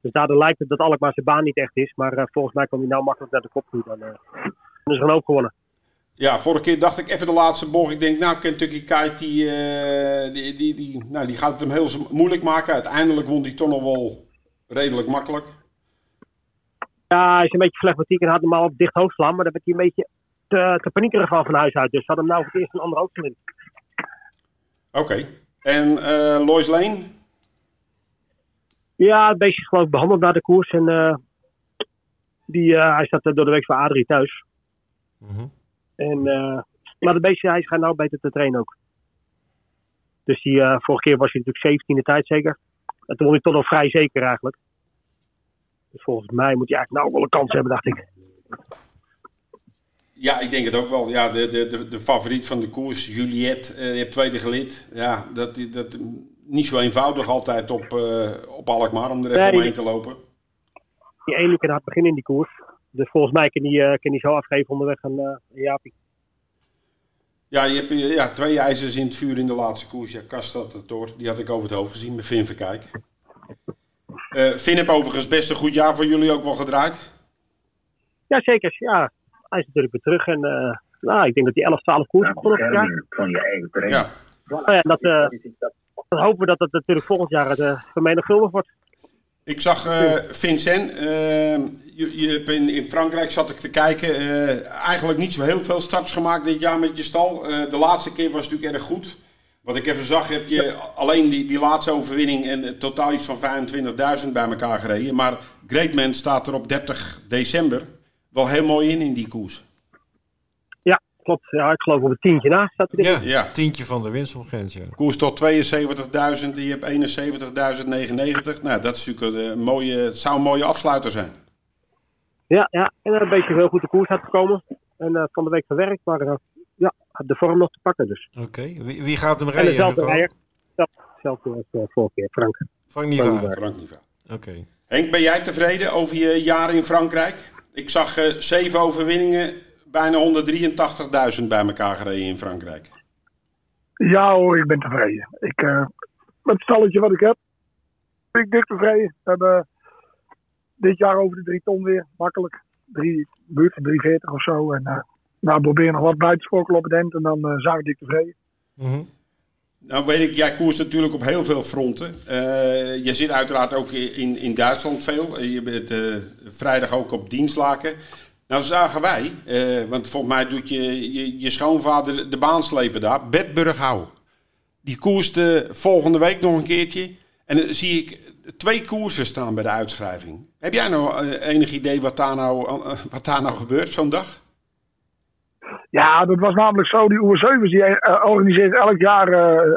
Dus daardoor lijkt het dat Alkmaar zijn baan niet echt is. Maar uh, volgens mij kwam hij nou makkelijk naar de kop toe. Dan, uh, dan is er een hoop gewonnen. Ja, vorige keer dacht ik even de laatste bocht. Ik denk, nou, Kentucky Kite, die, uh, die, die, die, nou, die gaat het hem heel moeilijk maken. Uiteindelijk won hij toch nog wel redelijk makkelijk. Ja, hij is een beetje flegmatiek en had hem al op dicht hoofd slaan. Maar daar werd hij een beetje te, te paniekerig van van huis uit. Dus had hem nou voor het eerst een andere hoofd. Oké. Okay. En uh, Lois Lane? Ja, het beestje is geloof ik behandeld naar de koers. En uh, die, uh, hij staat door de week voor Adrie thuis. Mm -hmm. En, uh, maar de beestje, hij schijnt nou beter te trainen ook. Dus die, uh, vorige keer was hij natuurlijk 17 de tijd zeker. En toen won hij toch nog vrij zeker eigenlijk. Dus volgens mij moet hij eigenlijk nou ook wel een kans hebben, dacht ik. Ja, ik denk het ook wel. Ja, de, de, de, de favoriet van de koers, Juliette, uh, je hebt tweede gelid. Ja, dat, dat niet zo eenvoudig altijd op, uh, op Alkmaar om er even nee, omheen te lopen. Die ene kan hard beginnen in die koers. Dus volgens mij kan hij, uh, kan hij zo afgeven onderweg aan uh, Jaapie. Ja, je hebt ja, twee ijzers in het vuur in de laatste koers. Ja, Kast had het door. Die had ik over het hoofd gezien met Finn Verkijk. Uh, Finn heb overigens best een goed jaar voor jullie ook wel gedraaid. Ja, zeker. Ja, hij is natuurlijk weer terug. En uh, nou, ik denk dat hij 11, 12 koers. Ja. Van je eigen terrein. Ja. Ja, dat, uh, dan hopen we dat het natuurlijk volgend jaar uh, vermenigvuldigd wordt. Ik zag uh, Vincent, uh, je, je in, in, Frankrijk zat ik te kijken, eigenlijk niet zo heel veel starts gemaakt dit jaar met je stal. de laatste keer was natuurlijk erg goed. Wat ik even zag, heb je alleen die, die laatste overwinning en totaal iets van 25.000 bij elkaar gereden. Maar Greatman staat er op 30 december wel heel mooi in in die koers. Klopt. Ja, ik geloof op het tientje na staat hij ja, ja, tientje van de winstopgrens. Ja. Koers tot 72.000, je hebt 71.099. Nou, dat is natuurlijk een mooie, het zou een mooie afsluiter zijn. Ja, ja. en een beetje heel goed de koers had gekomen. En uh, van de week verwerkt, maar uh, ja, de vorm nog te pakken dus. Oké, okay. wie, wie, gaat hem rijden? En dezelfde rijder. Hetzelfde als uh, vorige keer, Frank. Frank Niva. Frank Niva. Oké. Okay. Henk, ben jij tevreden over je jaren in Frankrijk? Ik zag zeven overwinningen, bijna 183.000 bij elkaar gereden in Frankrijk. Ja hoor, ik ben tevreden. Ik, uh, het stalletje wat ik heb, ben ik dik tevreden. We hebben dit jaar over de drie ton weer, makkelijk. drie, buurt van 340 of zo. En eh nou, probeer nog wat buitensporkel op het eind en dan eh, zijn we dik tevreden. Mhm. Nou weet ik, jij koerst natuurlijk op heel veel fronten. Eh, je zit uiteraard ook in, in Duitsland veel. Eh, Je bent eh, vrijdag ook op dienstlaken. Nou zagen wij, eh, want volgens mij doet je, je, je schoonvader de baan slepen daar, Bert Burghouw. Die koerst eh, volgende week nog een keertje. En dan zie ik twee koersen staan bij de uitschrijving. Heb jij nou eh, enig idee wat daar nou, eh, wat daar nou gebeurt zo'n dag? Ja, dat was namelijk zo. Die UR7 die organiseert elk jaar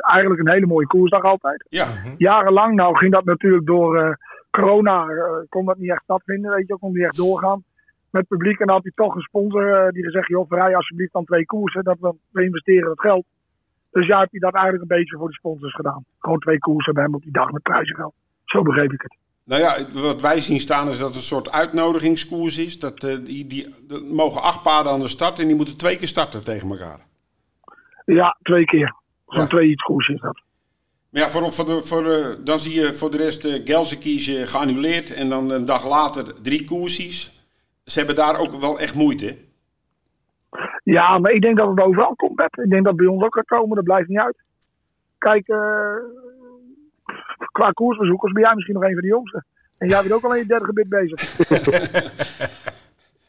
eigenlijk een hele mooie koersdag altijd. Ja, Jarenlang nou ging dat natuurlijk door corona, kon dat niet echt stattvinden, weet je, kon niet echt doorgaan met publiek. En dan had hij toch een sponsor eh, die gezegd, joh, verrij alsjeblieft dan twee koersen, dat we, we investeren het geld. Dus ja, heb hij dat eigenlijk een beetje voor de sponsors gedaan. Gewoon twee koersen bij hem op die dag met prijzengeld. Zo begreep ik het. Nou ja, wat wij zien staan is dat het een soort uitnodigingskoers is. Dat, eh, die, die, er mogen acht paarden aan de start en die moeten twee keer starten tegen elkaar. Ja, twee keer. Zo'n Ja. twee iets koersen is dat. Maar ja, voor, voor de, voor de, dan zie je voor de rest uh, Gelsenkirchen geannuleerd en dan een dag later drie koersies. Ze hebben daar ook wel echt moeite. Ja, maar ik denk dat het overal komt, Bert. Ik denk dat het bij ons ook gaat komen, dat blijft niet uit. Kijk, eh, qua koersbezoekers ben jij misschien nog een van de jongsten. En jij bent ook al in je derde gebit bezig.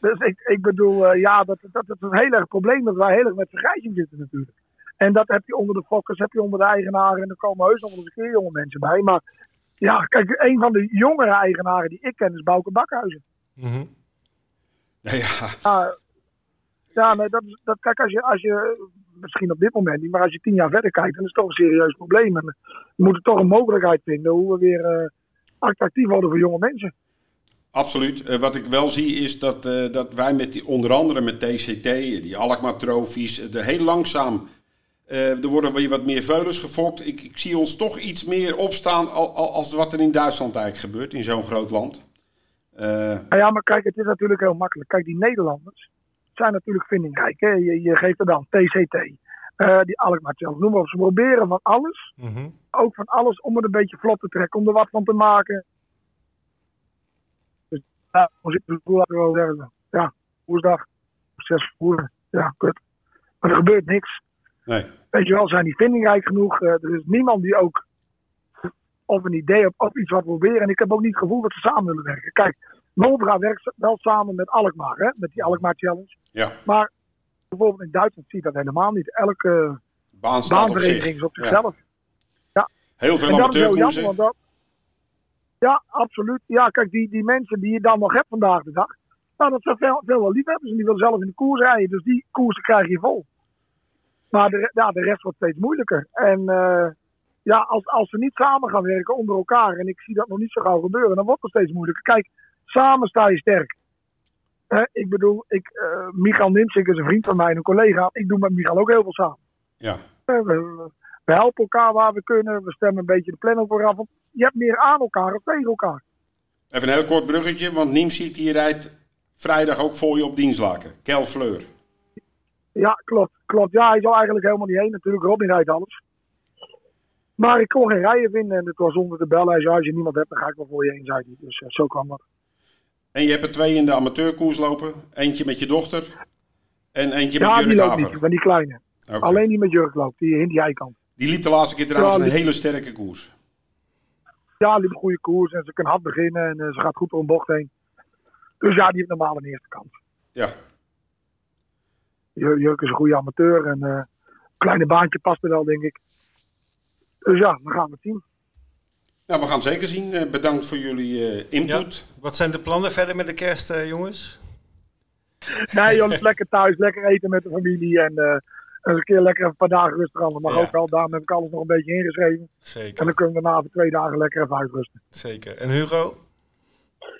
dus ik, ik bedoel, eh, ja, dat, dat, dat is een heel erg probleem dat wij heel erg met vergrijzing zitten natuurlijk. En dat heb je onder de fokkers, heb je onder de eigenaren en er komen heus nog wel eens een keer jonge mensen bij. Maar ja, kijk, een van de jongere eigenaren die ik ken is Bouke Bakhuizen. Mhm. Nou ja, Ja, ja nee, dat dat, kijk, als je, als je, misschien op dit moment niet, maar als je tien jaar verder kijkt, dan is het toch een serieus probleem. En we moeten toch een mogelijkheid vinden hoe we weer eh, attractief worden voor jonge mensen. absoluut. Eh, wat ik wel zie is dat, eh, dat wij met die, onder andere met TCT, die Alkmaar trofies, de heel langzaam... er worden weer wat meer veulens gefokt. Ik, ik zie ons toch iets meer opstaan al, al- als wat er in Duitsland eigenlijk gebeurt, in zo'n groot land. Eh, Nou ja, maar kijk, het is natuurlijk heel makkelijk. Kijk, die Nederlanders zijn natuurlijk vindingrijk. Hè? Je, je geeft er dan TCT, eh, die Alkmaar zelf, noem maar op. Ze proberen van alles, Mhm. ook van alles, om het een beetje vlot te trekken, om er wat van te maken. Dus ja, hoe zit het hoe laten we wel zeggen? Ja, woensdag, zes voeren. Ja, kut. Maar er gebeurt niks. nee. Weet je wel, zijn die vindingrijk genoeg? Eh, er is niemand die ook of een idee of iets wat proberen. En ik heb ook niet het gevoel dat ze samen willen werken. Kijk, Nobra werkt wel samen met Alkmaar, hè, met die Alkmaar Challenge. Ja, Maar bijvoorbeeld in Duitsland zie je dat helemaal niet. Elke baan staat op baanvereniging zich. is op Ja. zichzelf. Heel veel dat is heel jammer, amateurkoersen. Ja, absoluut. Ja, kijk, die, die mensen die je dan nog hebt vandaag de dag, nou, dat zijn veel, veel wel liefhebbers en die willen zelf in de koers rijden. Dus die koersen krijg je vol. Maar de, ja, de rest wordt steeds moeilijker. En eh, ja, als, als we niet samen gaan werken onder elkaar, en ik zie dat nog niet zo gauw gebeuren, dan wordt het steeds moeilijker. Kijk, samen sta je sterk. Ik bedoel, ik, eh Michael Nimsik is een vriend van mij, en een collega. Ik doe met Michael ook heel veel samen. Ja. Eh, We, we helpen elkaar waar we kunnen. We stemmen een beetje de plan ook weer af. Want je hebt meer aan elkaar dan tegen elkaar. Even een heel kort bruggetje, want Niemziet die rijdt vrijdag ook voor je op dienstlaken. Kel Fleur. Ja, klopt. klopt. Ja, hij zou eigenlijk helemaal niet heen. Natuurlijk, Robin rijdt alles. Maar ik kon geen rijden vinden en het was zonder te bellen. Hij zei, als je niemand hebt, dan ga ik wel voor je heen, zei hij. Dus eh, zo kwam dat. En je hebt er twee in de amateurkoers lopen. Eentje met je dochter en eentje Ja, met die Jurk loopt Haver. niet, maar die kleine. Alleen die met jurk loopt, die in die eikant. Die liep de laatste keer trouwens Ja, een die- hele sterke koers. Ja, liep een goede koers en ze kan hard beginnen en eh, ze gaat goed door een bocht heen. Dus ja, die heeft normaal een eerste kans. Ja, Jur- Jurk is een goede amateur en eh kleine baantje past er wel, denk ik. Dus ja, dan gaan we het zien. nou we gaan het zeker zien. Eh, bedankt voor jullie eh, input. Wat zijn de plannen verder met de kerst, eh, jongens? Nee, joh, lekker thuis, lekker eten met de familie en eh, een keer lekker een paar dagen rustig aan. Dat mag Ja. ook wel, daarom heb ik alles nog een beetje ingeschreven. En Zeker, dan kunnen we daarna voor twee dagen lekker even uitrusten. zeker. En Hugo?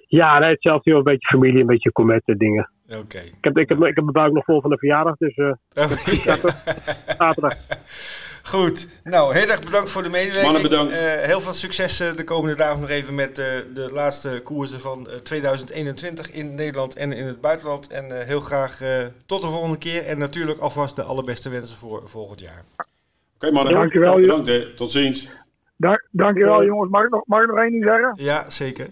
Ja, nee, hetzelfde joh, een beetje familie, een beetje cometten dingen. Oké. Ik heb, ik, heb, ik heb mijn buik nog vol van de verjaardag, dus eh, Oh, ja. zaterdag. Goed. Nou, heel erg bedankt voor de medewerking. Mannen, bedankt. Eh, heel veel succes eh, de komende dagen nog even met eh, de laatste koersen van eh, 2021 in Nederland en in het buitenland. En eh, heel graag eh, tot de volgende keer. En natuurlijk alvast de allerbeste wensen voor volgend jaar. Oké mannen, Dankjewel, joh. bedankt hè. Tot ziens. Dank, dankjewel jongens. Mag ik, nog, mag ik nog één ding zeggen? Ja, zeker.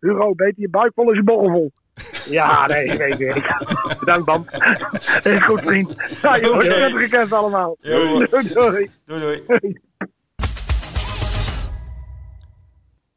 Hugo, beter je buik vol als je borrel vol. Ja, nee, nee, nee. Bedankt, Bam. Is goed, vriend. Ja, joh, prettige kerst allemaal. Doei. Doei doei.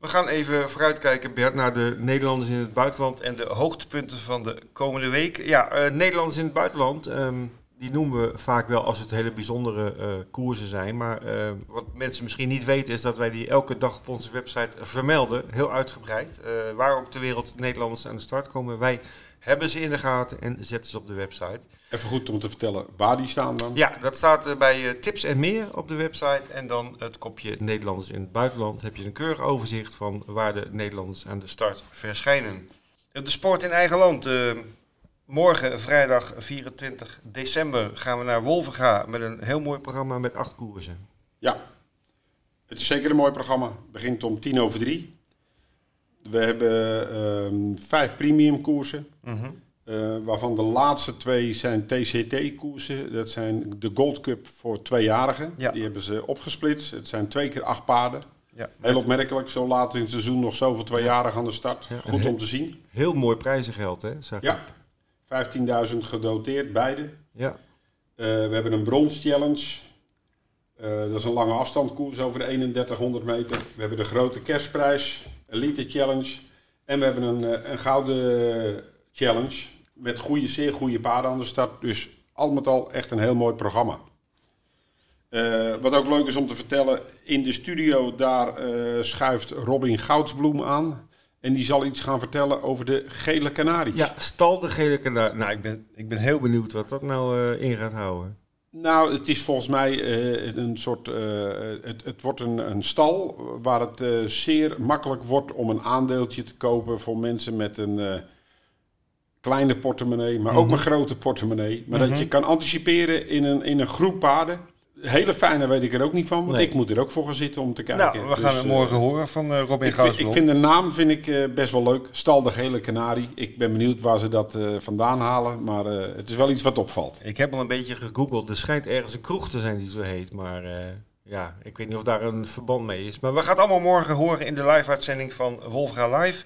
We gaan even vooruitkijken, Bert, naar de Nederlanders in het buitenland en de hoogtepunten van de komende week. Ja, eh, Nederlanders in het buitenland, ehm, die noemen we vaak wel als het hele bijzondere eh, koersen zijn. Maar eh, wat mensen misschien niet weten is dat wij die elke dag op onze website vermelden, heel uitgebreid. eh, waar ook ter wereld Nederlanders aan de start komen. Wij hebben ze in de gaten en zetten ze op de website. Even goed om te vertellen waar die staan dan. Ja, dat staat bij tips en meer op de website. En dan het kopje Nederlanders in het buitenland. Heb je een keurig overzicht van waar de Nederlanders aan de start verschijnen. De sport in eigen land. Morgen, vrijdag 24 december, gaan we naar Wolvenga met een heel mooi programma met acht koersen. Ja, het is zeker een mooi programma. Het begint om tien over drie. We hebben ehm, vijf premium koersen. eh, waarvan de laatste twee zijn TCT-koersen. Dat zijn de Gold Cup voor tweejarigen. Ja. Die hebben ze opgesplitst. Het zijn twee keer acht paarden. Ja, Heel opmerkelijk, zo laat in het seizoen nog zoveel tweejarigen aan de start. Ja, Goed om te zien. Heel mooi prijzengeld, hè? Zag ik. Ja, 15.000 gedoteerd, beide. ja. Eh, we hebben een brons challenge. Eh, dat is een lange afstandkoers over de 3100 meter. We hebben de grote kerstprijs, elite challenge. En we hebben een, eh, een gouden challenge met goede, zeer goede paarden aan de start. Dus al met al echt een heel mooi programma. Wat ook leuk is om te vertellen, in de studio daar schuift Robin Goudsbloem aan. En die zal iets gaan vertellen over de gele kanaries. ja, stal de gele kanaar. Nou, ik ben, ik ben heel benieuwd wat dat nou eh, in gaat houden. Nou, het is volgens mij eh, een soort. eh, het, het wordt een, een stal waar het zeer makkelijk wordt om een aandeeltje te kopen voor mensen met een kleine portemonnee, maar ook Mhm. een grote portemonnee. Maar dat je kan anticiperen in een, in een groep paarden. Hele fijne weet ik er ook niet van, want Nee. ik moet er ook voor gaan zitten om te kijken. Nou, we gaan Dus, het eh, morgen horen van eh, Robin ik vind, ik vind de naam vind ik, eh, best wel leuk. Stal de Gele Canarie. Ik ben benieuwd waar ze dat eh, vandaan halen. Maar eh, het is wel iets wat opvalt. Ik heb al een beetje gegoogeld. Er schijnt ergens een kroeg te zijn die zo heet. Maar eh, ja, ik weet niet of daar een verband mee is. Maar we gaan het allemaal morgen horen in de live-uitzending van Wolfga Live.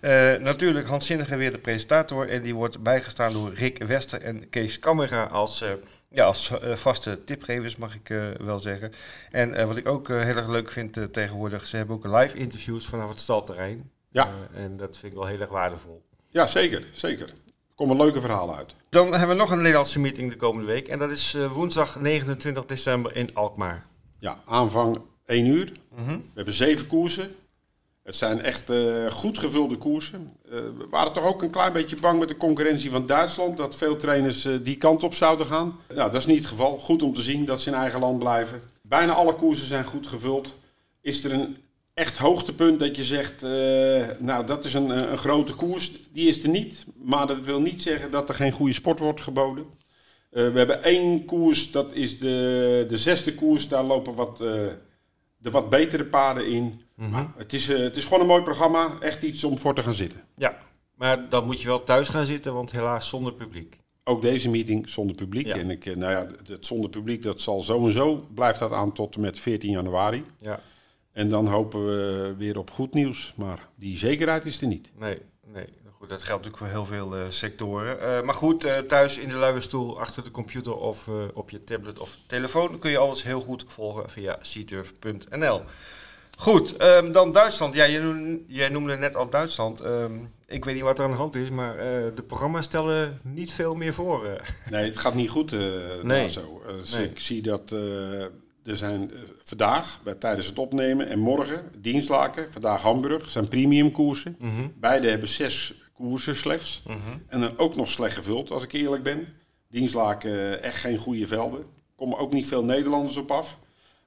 Eh, natuurlijk Hans Zinnige weer de presentator. En die wordt bijgestaan door Rick Wester en Kees Kamera als, eh, ja, als eh, vaste tipgevers, mag ik eh, wel zeggen. En eh, wat ik ook heel erg leuk vind tegenwoordig, ze hebben ook live interviews vanaf het stalterrein. Ja. En dat vind ik wel heel erg waardevol. Ja, zeker. zeker. Er komen leuke verhalen uit. Dan hebben we nog een Nederlandse meeting de komende week. En dat is woensdag 29 december in Alkmaar. Ja, aanvang 1 uur. Mhm. We hebben zeven koersen. Het zijn echt eh, goed gevulde koersen. Eh, we waren toch ook een klein beetje bang met de concurrentie van Duitsland. Dat veel trainers eh, die kant op zouden gaan. Nou, dat is niet het geval. Goed om te zien dat ze in eigen land blijven. Bijna alle koersen zijn goed gevuld. Is er een echt hoogtepunt dat je zegt, nou dat is een, een grote koers. Die is er niet. Maar dat wil niet zeggen dat er geen goede sport wordt geboden. We hebben één koers, dat is de, de zesde koers. Daar lopen wat, de wat betere paarden in. Maar het, is, eh, het is gewoon een mooi programma. Echt iets om voor te gaan zitten. Ja, maar dan moet je wel thuis gaan zitten, want helaas zonder publiek. Ook deze meeting zonder publiek. Ja. En ik, eh, nou ja, het- zonder publiek, dat zal zo en zo, blijft dat aan tot en met 14 januari. Ja, En dan hopen we weer op goed nieuws. Maar die zekerheid is er niet. nee, nee. Nou Goed, dat geldt natuurlijk voor heel veel eh, sectoren. Maar goed, thuis in de luie stoel, achter de computer of op je tablet of telefoon kun je alles heel goed volgen via cturf.nl. Goed, ehm, dan Duitsland. Ja, jij noemde, jij noemde net al Duitsland. Ehm, ik weet niet wat er aan de hand is, maar eh, de programma's stellen niet veel meer voor. eh. Nee, het gaat niet goed eh Nee. zo. Dus Nee. Ik zie dat er zijn vandaag, bij, tijdens het opnemen, en morgen Dienstlaken, vandaag Hamburg, zijn premium koersen. Beide hebben zes koersen slechts. En dan ook nog slecht gevuld, als ik eerlijk ben. Dienstlaken echt geen goede velden. Komen ook niet veel Nederlanders op af.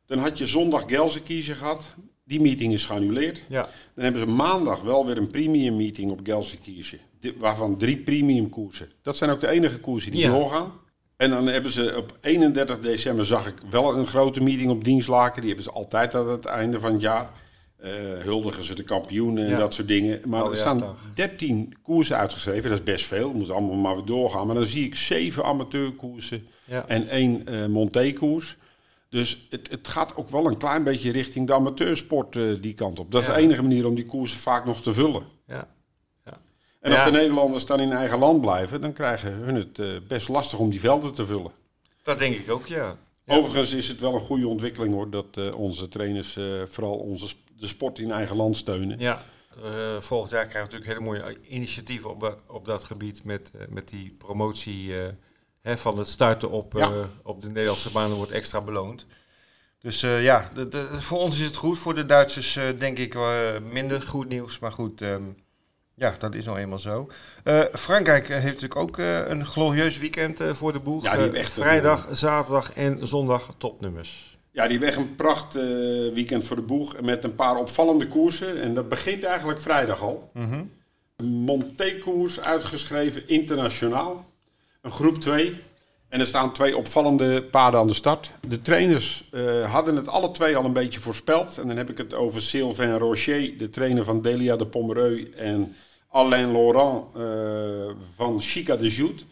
Dan had je zondag Gelsenkirchen gehad. Die meeting is geannuleerd. Ja, Dan hebben ze maandag wel weer een premium meeting op Gelsenkirchen. Waarvan drie premium koersen. Dat zijn ook de enige koersen die Ja. doorgaan. En dan hebben ze op 31 december zag ik wel een grote meeting op Dienstlaken. Die hebben ze altijd aan het einde van het jaar. Eh, huldigen ze de kampioenen en Ja. dat soort dingen. Maar er staan Oudejaarsdag. 13 koersen uitgeschreven. Dat is best veel. Moet allemaal maar weer doorgaan. Maar dan zie ik zeven amateurkoersen ja. en één eh Monté-koers. Dus het, het gaat ook wel een klein beetje richting de amateursport eh, die kant op. Dat is de enige manier om die koersen vaak nog te vullen. ja. En als de Nederlanders dan in eigen land blijven, dan krijgen hun het eh, best lastig om die velden te vullen. Dat denk ik ook, ja. Ja. Overigens is het wel een goede ontwikkeling hoor, dat eh, onze trainers vooral onze, de sport in eigen land steunen. Ja, volgend jaar krijgen we natuurlijk hele mooie initiatieven op, dat- op dat gebied met, met die promotie hè, van het starten op, Ja. eh, op de Nederlandse banen wordt extra beloond. Dus eh, ja, de- de- voor ons is het goed. Voor de Duitsers eh, denk ik minder goed nieuws. Maar goed, ehm, ja, dat is nou eenmaal zo. Frankrijk heeft natuurlijk ook een glorieus weekend voor de boeg. Ja, die hebben echt een- vrijdag, zaterdag en zondag topnummers. Ja, die hebben echt een pracht weekend voor de boeg met een paar opvallende koersen. En dat begint eigenlijk vrijdag al. Een Monté-koers uitgeschreven internationaal. Een groep 2. En er staan twee opvallende paarden aan de start. De trainers eh, hadden het alle twee al een beetje voorspeld. En dan heb ik het over Sylvain Rocher, de trainer van Delia de Pomereux. En Alain Laurent eh, van Chica de Jout.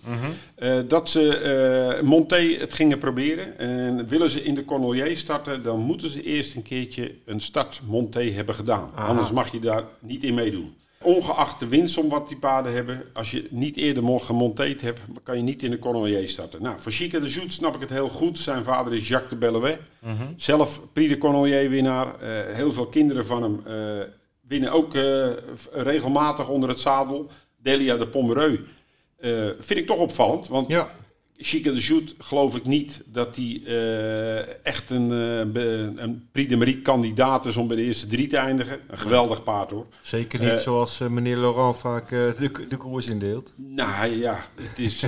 Eh, dat ze eh Monté het gingen proberen. En willen ze in de Cornelier starten, dan moeten ze eerst een keertje een start Monté hebben gedaan. Aha. Anders mag je daar niet in meedoen. Ongeacht de winst om wat die paarden hebben, als je niet eerder mo- gemonteerd hebt, kan je niet in de Cornelier starten. Nou, voor Chica de Jout snap ik het heel goed. Zijn vader is Jacques de Bellewet. Zelf Prix de Cornelier winnaar. Eh, heel veel kinderen van hem eh, winnen ook eh, regelmatig onder het zadel. Delia de Pomereux. vind ik toch opvallend, want Ja, Chica de Jout geloof ik niet dat hij eh, echt een, be- een Prix de Marie kandidaat is om bij de eerste drie te eindigen. Een geweldig paard hoor. zeker niet Eh, zoals meneer Laurent vaak de, de koers indeelt. Nou ja, het is,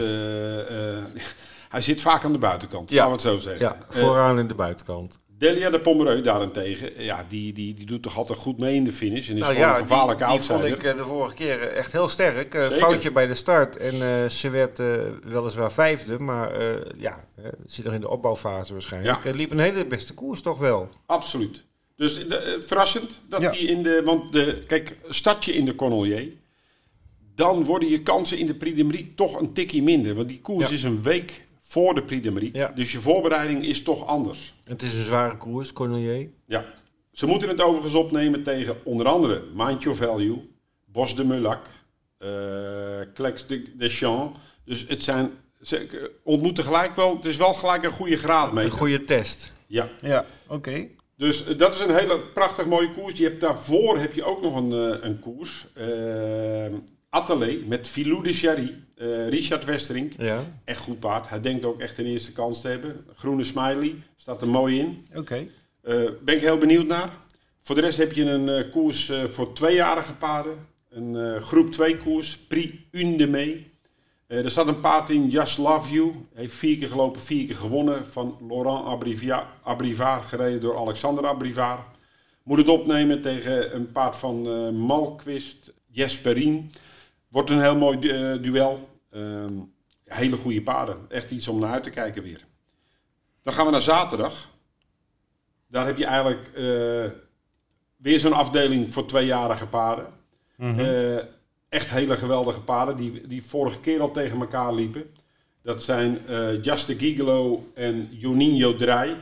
hij zit vaak aan de buitenkant, Ja. laten we het zo zeggen. Ja, vooraan in de buitenkant. Delia de Pomereux daarentegen, ja, die, die, die doet toch altijd goed mee in de finish. En is Nou gewoon ja, een gevaarlijke die, die vond ik eh, de vorige keer eh, echt heel sterk. Eh, foutje bij de start en ze werd eh, weliswaar vijfde, maar ja, zit nog in de opbouwfase waarschijnlijk. Ja. Het liep een hele beste koers toch wel. Absoluut. Dus verrassend dat Ja. die in de. Want de, kijk, start je in de Cornelier. Dan worden je kansen in de Prix de Marie toch een tikkie minder. Want die koers Ja. is een week voor de Prix de Marie. Ja. Dus je voorbereiding is toch anders. Het is een zware koers, Cornelier. Ja. Ze moeten het overigens opnemen tegen onder andere Mind Your Value, Bos de Mulac, eh Klex de Deschamps. Dus het zijn. Ze ontmoeten gelijk wel. Het is wel gelijk een goede graad mee. Een goede test. Ja. Ja, oké. Dus eh, dat is een hele prachtig mooie koers. Je hebt daarvoor heb je ook nog een, eh, een koers. Uh, Atelier met Filou de Jarry. Eh, Richard Westerink. Ja, Echt goed paard. Hij denkt ook echt een eerste kans te hebben. Groene smiley. Staat er mooi in. oké. Eh, ben ik heel benieuwd naar. Voor de rest heb je een eh, koers voor tweejarige paarden. Een groep 2 koers. Prix Mee. Er staat een paard in, Just Love You. Heeft vier keer gelopen, vier keer gewonnen. Van Laurent Abrivia- Abrivard, gereden door Alexander Abrivard. Moet het opnemen tegen een paard van Malquist, Jesperin. Wordt een heel mooi duel. Ehm, hele goede paarden. Echt iets om naar uit te kijken weer. Dan gaan we naar zaterdag. Daar heb je eigenlijk eh, weer zo'n afdeling voor tweejarige paarden. Eh, echt hele geweldige paarden die, die vorige keer al tegen elkaar liepen. Dat zijn eh Just Gigolo en Juninho Draai.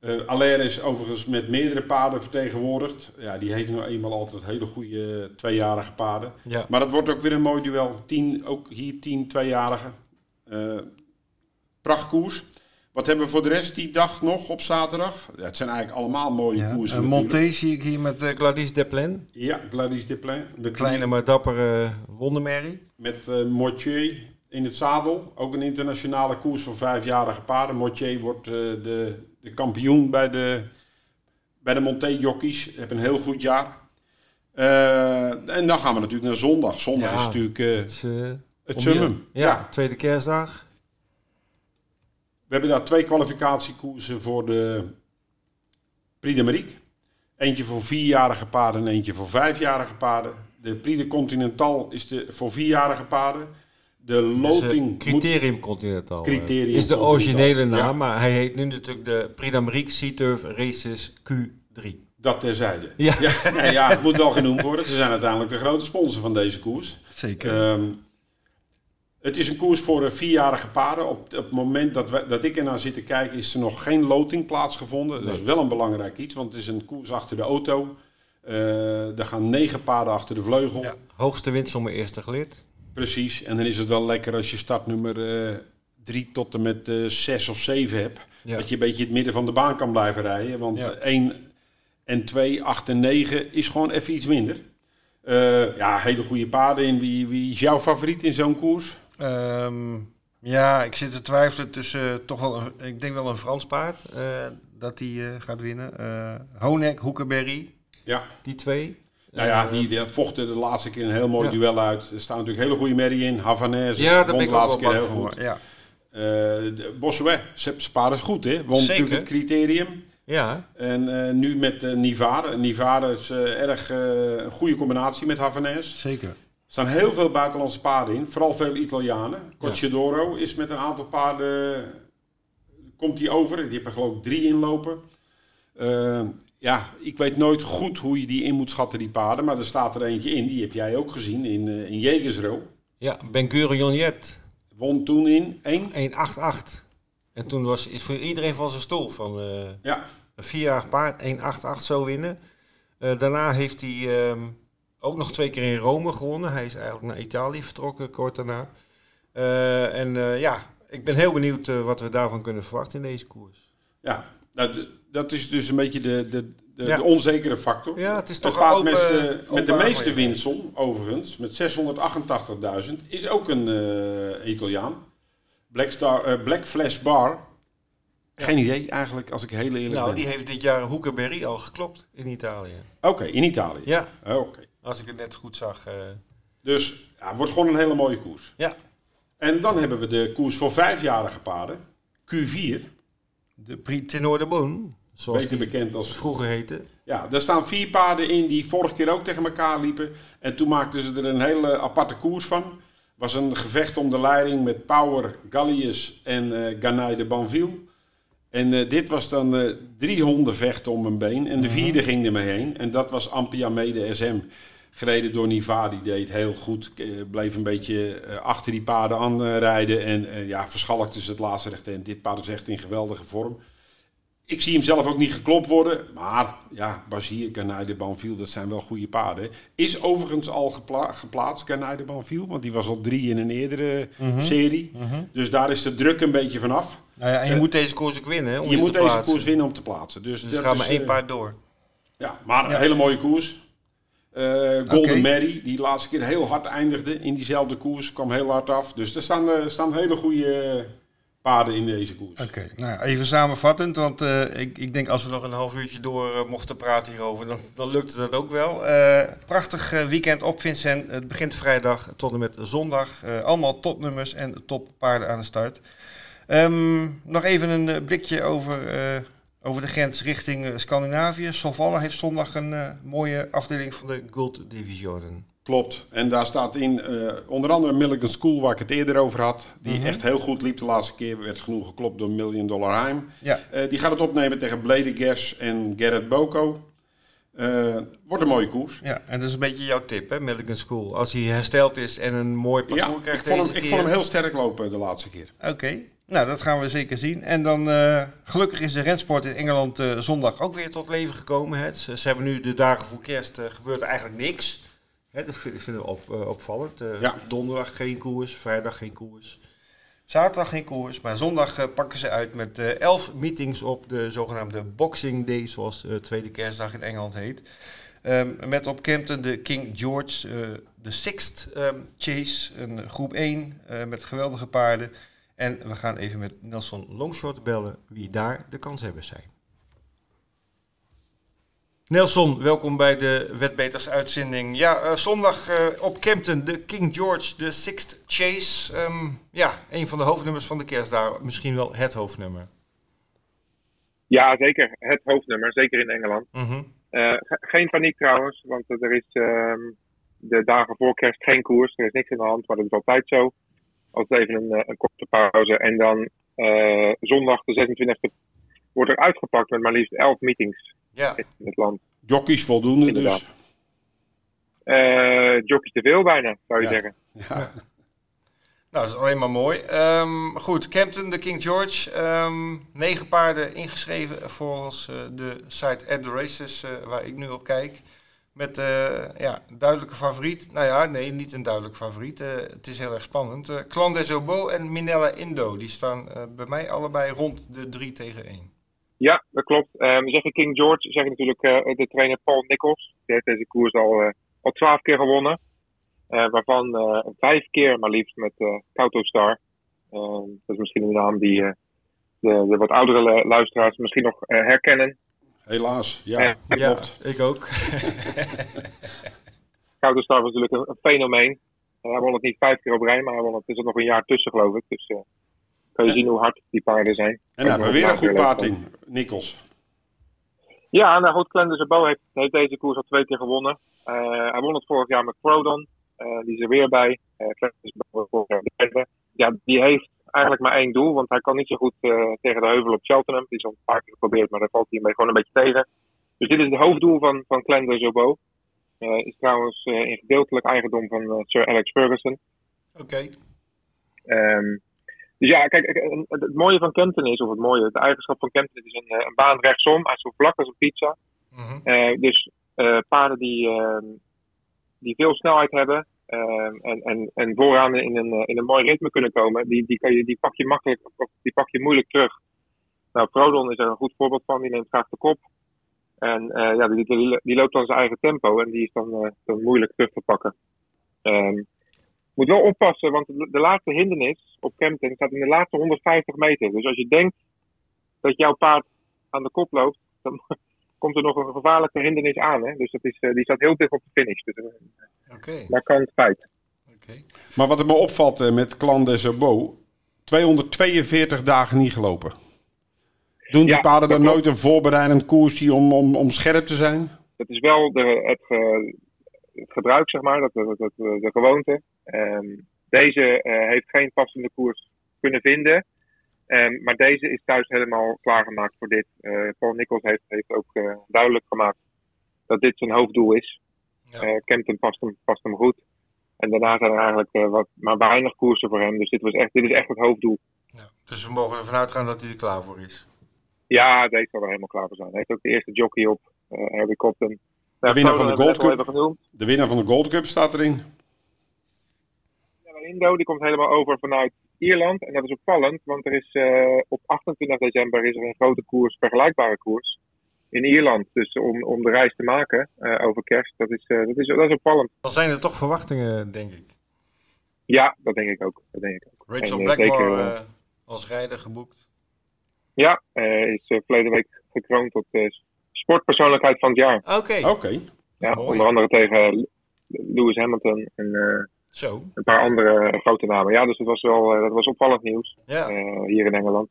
Eh Allaire is overigens met meerdere paarden vertegenwoordigd. Ja, die heeft nou eenmaal altijd hele goede eh, tweejarige paarden. Ja. Maar dat wordt ook weer een mooi duel. Tien, ook hier tien tweejarigen. Eh prachtkoers. Wat hebben we voor de rest die dag nog op zaterdag? Ja, het zijn eigenlijk allemaal mooie Ja. koersen. Natuurlijk. Monté zie ik hier met eh, Gladys Desplein. Ja, Gladys Desplein. De Kleine maar dappere wondermerrie. Met eh Mortier in het zadel. Ook een internationale koers voor vijfjarige paarden. Mortier wordt de, de kampioen bij de, bij de Monté-jockeys. Heeft een heel goed jaar. Eh, en dan gaan we natuurlijk naar zondag. Zondag Ja, is natuurlijk eh, Het, om summum. Ja, tweede kerstdag. We hebben daar twee kwalificatiekoersen voor de Prix de. Eentje voor vierjarige paarden en eentje voor vijfjarige paarden. De Prix de Continental is de, voor vierjarige paarden. De Dus, loting moet... Criterium Continental. eh, Criterium is de originele naam, ja. maar hij heet nu natuurlijk de Prix d'Amérique Sea-Turf Races Q3. Dat terzijde. Ja. Ja, nee, ja, het moet wel genoemd worden. Ze zijn uiteindelijk de grote sponsor van deze koers. Zeker. Ehm, het is een koers voor eh, vierjarige paarden. Op, op het moment dat, wij, dat ik ernaar zit te kijken, is er nog geen loting plaatsgevonden. Dat is wel een belangrijk iets, want het is een koers achter de auto. Eh, er gaan negen paarden achter de vleugel. Ja. Hoogste winstsomme eerste gelid. Precies. En dan is het wel lekker als je startnummer eh 3 tot en met eh 6 of 7 hebt. Ja. Dat je een beetje het midden van de baan kan blijven rijden. Want Ja. 1 en 2, 8 en 9 is gewoon even iets minder. Eh, ja, hele goede paarden in. Wie, wie is jouw favoriet in zo'n koers? Ehm, ja, ik zit te twijfelen tussen eh, toch wel, een, ik denk wel een Frans paard eh, dat die eh, gaat winnen. Eh Honek, Hoekenberry, Ja. die twee. Nou ja, Eh, die, die vochten de laatste keer een heel mooi Ja. duel uit. Er staan natuurlijk hele goede merrie in. Havanaise ja, won de laatste keer heel voor. goed. Ja. De Bossuet, is goed hè. Won Zeker. natuurlijk het criterium. ja, En eh, nu met uh, Nivare. Nivare is eh, erg een goede combinatie met Havanaise. zeker. Er staan heel veel buitenlandse paarden in. Vooral veel Italianen. Cocciadoro is met een aantal paarden... Komt hij over. Die er geloof ik drie in lopen. Eh, ja, ik weet nooit goed hoe je die in moet schatten, die paarden. Maar er staat er eentje in. Die heb jij ook gezien in, eh in Jegersro. Ja, Ben Gurion Jet, Won toen in 1. 188. En toen was is voor iedereen van zijn stoel van eh, Ja, een vierjarig paard, 188 zo winnen. Eh, daarna heeft hij ehm, ook nog twee keer in Rome gewonnen. Hij is eigenlijk naar Italië vertrokken kort daarna. En ja, ik ben heel benieuwd wat we daarvan kunnen verwachten in deze koers. ja. Nou, dat is dus een beetje de, de, de, Ja. de onzekere factor. Ja, het is toch het open- met de, met de meeste winstsom, overigens, met 688.000, is ook een eh, Italiaan. Black, Star, eh, Black Flash Bar. Geen idee eigenlijk, als ik heel eerlijk Nou, ben. die heeft dit jaar Hoekenberry al geklopt in Italië. Oké, in Italië. Ja, Oké. als ik het net goed zag. eh. Dus ja, het wordt gewoon een hele mooie koers. ja, En dan hebben we de koers voor vijfjarige paarden. Q4, de Prix Tenor de Beaune, zoals beter bekend als vroeger heette. Ja, daar staan vier paarden in die vorige keer ook tegen elkaar liepen. En toen maakten ze er een hele aparte koers van. was een gevecht om de leiding met Power, Gallius en Ganay de Banville. En eh, dit was dan eh drie honden vechten om een been. En de vierde ging er mee heen. En dat was Ampiame de SM. Gereden door Niva, die deed heel goed. bleef een beetje achter die paarden aanrijden. en ja, verschalkte ze het laatste recht. En dit paard is echt in geweldige vorm. Ik zie hem zelf ook niet geklopt worden. Maar ja, Basier, Canai de Banville, dat zijn wel goede paarden. Is overigens al gepla- geplaatst, Canai de Banville. Want die was al drie in een eerdere serie. Dus daar is de druk een beetje vanaf. Nou ja, en je moet deze koers ook winnen. hè, Om Je moet deze koers winnen om te plaatsen. Dus, Dus er gaat maar één eh, paard door. Ja, maar een Ja. hele mooie koers. Eh, Golden. Mary, die de laatste keer heel hard eindigde in diezelfde koers. Kwam heel hard af. Dus er staan, eh, staan hele goede paarden in deze koers. Oké, nou even samenvattend, want eh, ik, ik denk als we nog een half uurtje door eh, mochten praten hierover, dan, dan lukte dat ook wel. Eh, prachtig weekend op Vincent. Het begint vrijdag tot en met zondag. Allemaal topnummers en toppaarden aan de start. Ehm, nog even een blikje over, over de grens richting Scandinavië. Solvalla heeft zondag een mooie afdeling van de Gold Divisionen. Klopt. En daar staat in eh, onder andere Milligan School, waar ik het eerder over had. Die Mhm. echt heel goed liep de laatste keer. Werd genoeg geklopt door Million Dollar Heim. Ja, Eh, die gaat het opnemen tegen Blade Gers en Gerrit Boko. Eh, wordt een mooie koers. ja, en dat is een beetje jouw tip, hè, Milligan School. Als hij hersteld is en een mooi parcours Ja, ik krijgt vond, hem, ik vond hem heel sterk lopen de laatste keer. Oké, nou dat gaan we zeker zien. En dan gelukkig is de rensport in Engeland zondag ook weer tot leven gekomen. Hè. Ze, ze hebben nu de dagen voor kerst gebeurt eigenlijk niks. Hè, dat vind- vinden we op, eh, opvallend. Eh, Ja. Donderdag geen koers, vrijdag geen koers. Zaterdag geen koers, maar zondag eh, pakken ze uit met eh, elf meetings op de zogenaamde Boxing Day, zoals de tweede kerstdag in Engeland heet. Ehm, met op Campton de King George, de Sixth ehm, Chase, een groep 1 eh, met geweldige paarden. En we gaan even met Nelson Longshort bellen wie daar de kanshebbers zijn. Nelson, welkom bij de Wetbeters uitzending. Ja, eh, zondag eh, op Campton, de King George, de Sixth Chase. Ehm, ja, een van de hoofdnummers van de kerstdagen. Misschien wel het hoofdnummer. Ja, zeker. Het hoofdnummer, zeker in Engeland. Mhm. Eh, ge- geen paniek trouwens, want er is ehm, de dagen voor kerst geen koers. Er is niks aan de hand, maar dat is altijd zo. Altijd even een, een korte pauze. En dan zondag de 26e wordt er uitgepakt met maar liefst 11 meetings Ja, in het land. Jockeys voldoende Inderdaad. dus. Eh jockey te veel bijna, zou je Ja. zeggen. Ja. nou dat is alleen maar mooi. Ehm, goed, Campton, de King George. ehm, negen paarden ingeschreven volgens eh, de site At The Races, eh, waar ik nu op kijk. Met eh, ja, een duidelijke favoriet. Nou ja, nee, niet een duidelijk favoriet. Het is heel erg spannend. Uh, Clan des Obo en Minella Indo. Die staan bij mij allebei rond de 3 tegen 1. Ja, dat klopt. Um, zeg je King George, zeg je natuurlijk de trainer Paul Nichols. Die heeft deze koers al, al 12 keer gewonnen. waarvan vijf keer maar liefst met Kauto Star. Ehm, dat is misschien een naam die de, de, wat oudere luisteraars misschien nog herkennen. Helaas, ja, dat klopt. ik ook. Gouden Star was natuurlijk een, fenomeen. hij won het niet vijf keer op rij, maar hij won het, is er nog een jaar tussen, geloof ik. Dus uh, kan je zien hoe hard die paarden zijn. En dan hebben we weer een goed paard in, Nikkels. Ja, nou goed, Clenders Bo heeft, heeft deze koers al twee keer gewonnen. Uh, hij won het vorig jaar met Prodon. Uh, die is er weer bij. Uh, de. Ja, die heeft eigenlijk maar één doel, want hij kan niet zo goed uh, tegen de heuvel op Cheltenham. Die is al een paar keer geprobeerd, maar daar valt hij mee gewoon een beetje tegen. Dus dit is het hoofddoel van, van Clan Zobo. Uh, is trouwens uh, in gedeeltelijk eigendom van Sir Alex Ferguson. Oké. Okay. Um, dus ja, kijk, het mooie van Kempton is, of het mooie, de eigenschap van Kempton is een, een baan rechtsom. Hij is zo vlak als een pizza. Mm -hmm. dus paarden die, ehm, die veel snelheid hebben, Ehm, en, en, en vooraan in een, eh, in een mooi ritme kunnen komen, die, die, kan je, die pak je makkelijk, of die pak je moeilijk terug. Nou, Prodon is er een goed voorbeeld van, die neemt graag de kop. En uh, ja, die, die, die, loopt dan zijn eigen tempo en die is dan, uh, dan moeilijk terug te pakken. Um, moet wel oppassen, want de, laatste hindernis op Kempton staat in de laatste 150 meter. Dus als je denkt dat jouw paard aan de kop loopt, dan komt er nog een gevaarlijke hindernis aan. Hè? Dus dat is, die staat heel dicht op de finish. Dus, Okay. Markant feit. Okay. Maar wat er me opvalt eh, met Clan des Obo, 242 dagen niet gelopen. Doen die paarden dan nooit een voorbereidend koersje om, om, om scherp te zijn? Dat is wel de, het, het gebruik, zeg maar, dat, dat, dat de gewoonte. Um, deze uh, heeft geen passende koers kunnen vinden. Um, maar deze is thuis helemaal klaargemaakt voor dit. Uh, Paul Nichols heeft, heeft ook uh, duidelijk gemaakt dat dit zijn hoofddoel is. Ja. Kempton past hem, past hem goed. En daarna zijn er eigenlijk wat, maar weinig koersen voor hem. Dus dit, was echt, dit is echt het hoofddoel. Ja. Dus we mogen ervan uitgaan dat hij er klaar voor is. Ja, deze zal er helemaal klaar voor zijn. Hij heeft ook de eerste jockey op, Harry Copton. De, winnaar van de Gold Cup. De winnaar van de Gold Cup staat erin. Indo die komt helemaal over vanuit Ierland. En dat is opvallend, want er is uh, op 28 december is er een grote koers, vergelijkbare koers in Ierland. Dus om, om de reis te maken uh, over kerst, dat is, uh, dat, is, dat is opvallend. Dan zijn er toch verwachtingen, denk ik. Ja, dat denk ik ook. Dat denk ik ook. Rachel en, Blackmore zeker, als rijder geboekt. Ja, is verleden week gekroond tot sportpersoonlijkheid van het jaar. Oké. Okay. Okay. Ja, onder andere tegen Lewis Hamilton en Zo. een paar andere grote namen. Ja, dus dat was wel dat was opvallend nieuws ja. hier in Engeland.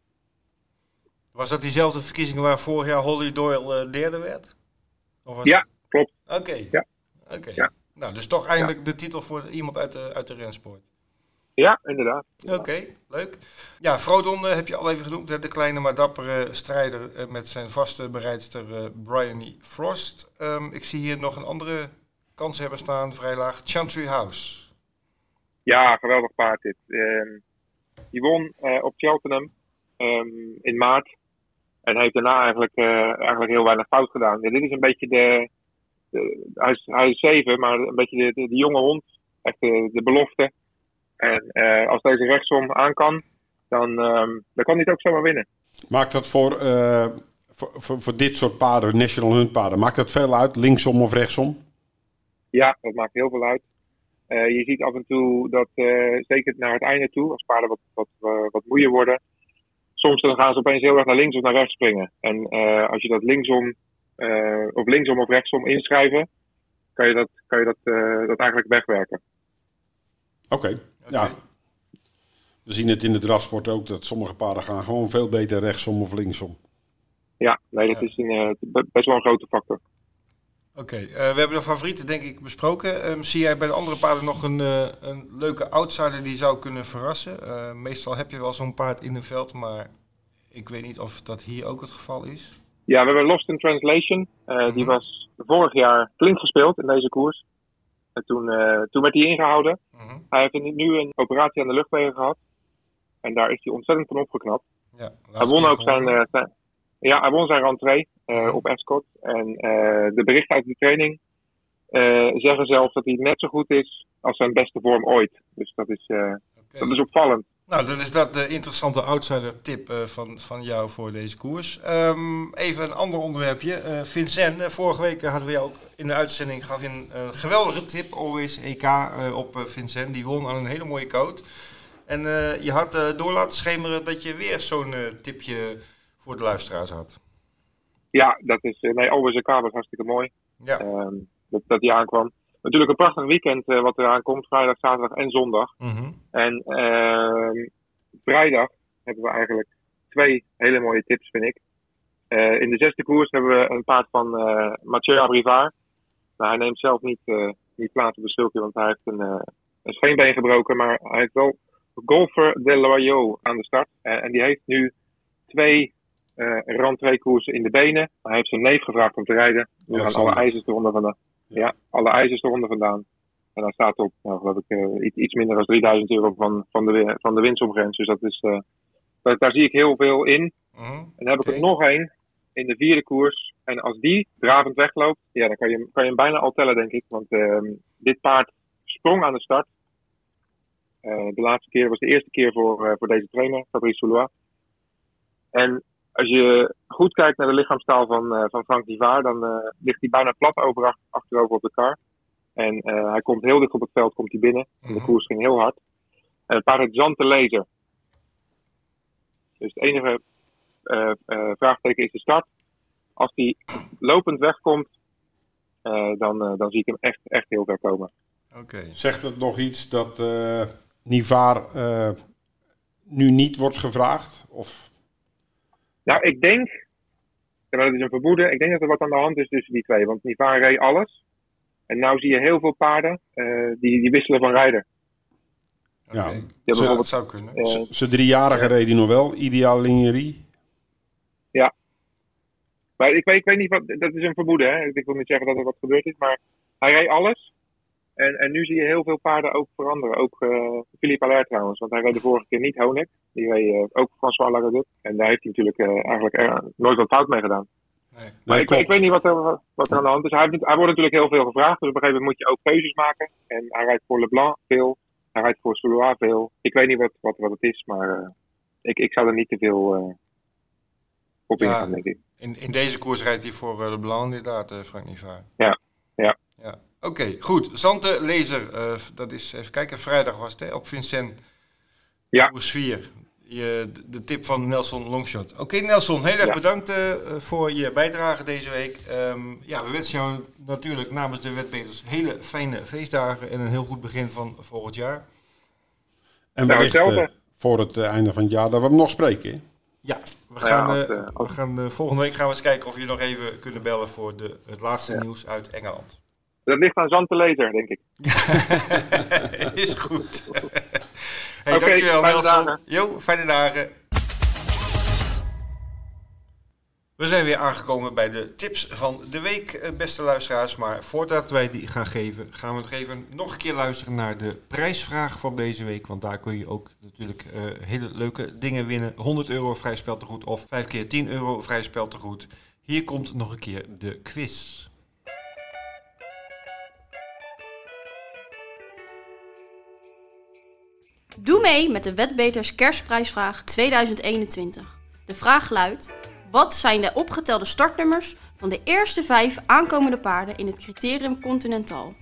Was dat diezelfde verkiezingen waar vorig jaar Holly Doyle uh, derde werd? Of ja, klopt. Oké. Okay. Ja. Okay. ja. Nou, dus toch eindelijk ja. de titel voor iemand uit de, uit de rensport. Ja, inderdaad. Oké, okay, leuk. Ja, Frodon uh, heb je al even genoemd. De kleine maar dappere strijder uh, met zijn vaste bereidster uh, Brian E. Frost. Um, ik zie hier nog een andere kans hebben staan, vrij laag. Chantry House. Ja, geweldig paard dit. Um, die won op Cheltenham um, in maart. En heeft daarna eigenlijk, uh, eigenlijk heel weinig fout gedaan. Ja, dit is een beetje de, de hij, is, hij is zeven, maar een beetje de, de, de jonge hond. Echt de, de belofte. En uh, als deze rechtsom aan kan, dan, um, dan kan hij het ook zomaar winnen. Maakt dat voor, uh, voor, voor, voor, dit soort paarden, National Hunt paarden, maakt dat veel uit, linksom of rechtsom? Ja, dat maakt heel veel uit. Uh, je ziet af en toe dat, zeker naar het einde toe, als paarden wat, wat, wat moeier worden, soms dan gaan ze opeens heel erg naar links of naar rechts springen. En als je dat linksom, of linksom of rechtsom inschrijven, kan je dat, kan je dat, dat eigenlijk wegwerken. Oké, okay. Okay. ja. We zien het in de drafsport ook, dat sommige paarden gaan gewoon veel beter rechtsom of linksom. Ja, nee, dat ja. is een, best wel een grote factor. Oké, okay, uh, we hebben de favorieten denk ik besproken. Um, zie jij bij de andere paarden nog een, uh, een leuke outsider die zou kunnen verrassen? Uh, meestal heb je wel zo'n paard in een veld, maar ik weet niet of dat hier ook het geval is. Ja, we hebben Lost in Translation. Mm -hmm. Die was vorig jaar flink gespeeld in deze koers. En toen, toen werd hij ingehouden. -hmm. Hij heeft nu een operatie aan de luchtwegen gehad. En daar is hij ontzettend van opgeknapt. Ja, hij won ook zijn, zijn, ja, hij won zijn rentree uh, op Escort. En de berichten uit de training eh, zeggen zelfs dat hij net zo goed is als zijn beste vorm ooit. Dus dat is, eh, dat is opvallend. Nou, dan is dat de interessante outsider tip eh, van, van jou voor deze koers. Ehm, even een ander onderwerpje. Eh, Vincent, eh, vorige week hadden we jou ook in de uitzending, gaf je een geweldige tip, Always EK, op Vincent. Die won aan een hele mooie coat. En je had door laten schemeren dat je weer zo'n tipje voor de luisteraars had. Ja, dat is, nee, Always Car was hartstikke mooi. Ja. Ehm, dat, dat die aankwam. Natuurlijk een prachtig weekend eh, wat eraan komt. Vrijdag, zaterdag en zondag. Mhm. En ehm, vrijdag hebben we eigenlijk twee hele mooie tips, vind ik. Eh, in de zesde koers hebben we een paard van eh Mathieu Abrivard. Nou, hij neemt zelf niet, niet plaats op de schulpje, want hij heeft een, een scheenbeen gebroken. Maar hij heeft wel Golfer de Loyaux aan de start. En die heeft nu twee eh rentree-koersen in de benen. Hij heeft zijn neef gevraagd om te rijden. Nu gaan alle ijzers eronder vandaan. Ja, alle ijzers eronder vandaan. En hij staat op, nou, geloof ik, eh, iets, minder dan 3000 euro van, van, de, van de winstopgrens. Dus dat is, eh, daar, daar zie ik heel veel in. Mhm. En dan heb ik er nog één in de vierde koers. En als die dravend wegloopt, ja, dan kan je, hem- kan je hem bijna al tellen, denk ik. Want ehm, dit paard sprong aan de start. Eh, de laatste keer was de eerste keer voor, eh, voor deze trainer, Fabrice Soulois. En als je goed kijkt naar de lichaamstaal van, eh, van Frank Divard, dan eh, ligt hij bijna plat over, achterover op de kar. En eh, hij komt heel dicht op het veld, komt hij binnen. En de Mhm. koers ging heel hard. En het paard heet Zante Laser. Dus het enige eh, eh, vraagteken is de start. Als die lopend wegkomt, eh, dan, dan zie ik hem echt, echt heel ver komen. Oké. Zegt het nog iets dat eh Nivaar eh, nu niet wordt gevraagd? Of Nou, ik denk, ja, maar dat is een vermoeden, ik denk dat er wat aan de hand is tussen die twee. Want Nivar reed alles. En nu zie je heel veel paarden eh, die, die wisselen van rijder. Ja. Die hebben Ja, bijvoorbeeld dat zou kunnen. eh, z- zijn driejarige reed hij nog wel, ideaal linierie. Maar ik weet, ik weet niet wat, dat is een vermoeden. Hè? Ik wil niet zeggen dat er wat gebeurd is, maar hij reed alles. En, en nu zie je heel veel paarden ook veranderen. Ook eh Philippe Allaire trouwens, want hij reed de vorige keer niet Honek. Die reed eh, ook François Lagaduc. En daar heeft hij natuurlijk eh, eigenlijk nooit wat fout mee gedaan. Nee. Maar Nee, ik, ik weet niet wat er, wat er aan de hand is. Hij, wordt natuurlijk heel veel gevraagd, dus op een gegeven moment moet je ook keuzes maken. En hij rijdt voor Leblanc veel, hij rijdt voor Soulois veel. Ik weet niet wat, wat, wat het is, maar eh, ik, ik zou er niet te veel eh, op Ja. ingaan, denk ik. In, in deze koers rijdt hij voor eh, de Blanc inderdaad, eh, Frank Nivaar. Ja, ja. Oké, goed. Zante Lezer, eh, dat is, even kijken, vrijdag was het hè, op Vincent. Ja. Koers 4. Je, de- tip van Nelson Longshot. Oké Nelson, heel erg Ja. bedankt eh, voor je bijdrage deze week. Ehm, ja, we wensen jou natuurlijk namens de wetbeters hele fijne feestdagen en een heel goed begin van volgend jaar. En Nou, wellicht hetzelfde. eh, voor het einde van het jaar dat we hem nog spreken. hè? Ja, we gaan, als- we gaan volgende week gaan we eens kijken of we je nog even kunnen bellen voor de, het laatste nieuws uit Engeland. Dat ligt aan Zand te lezer, denk ik. Is goed. hey, dankjewel fijne Nelson. dagen. Jo, fijne dagen. We zijn weer aangekomen bij de tips van de week, eh, beste luisteraars. Maar voordat wij die gaan geven, gaan we nog even nog een keer luisteren naar de prijsvraag van deze week. Want daar kun je ook natuurlijk eh, hele leuke dingen winnen. 100 euro vrij speltegoed of 5 keer 10 euro vrij speltegoed. Hier komt nog een keer de quiz. Doe mee met de Wetbeters Kerstprijsvraag 2021. De vraag luidt: wat zijn de opgetelde startnummers van de eerste vijf aankomende paarden in het criterium Continental?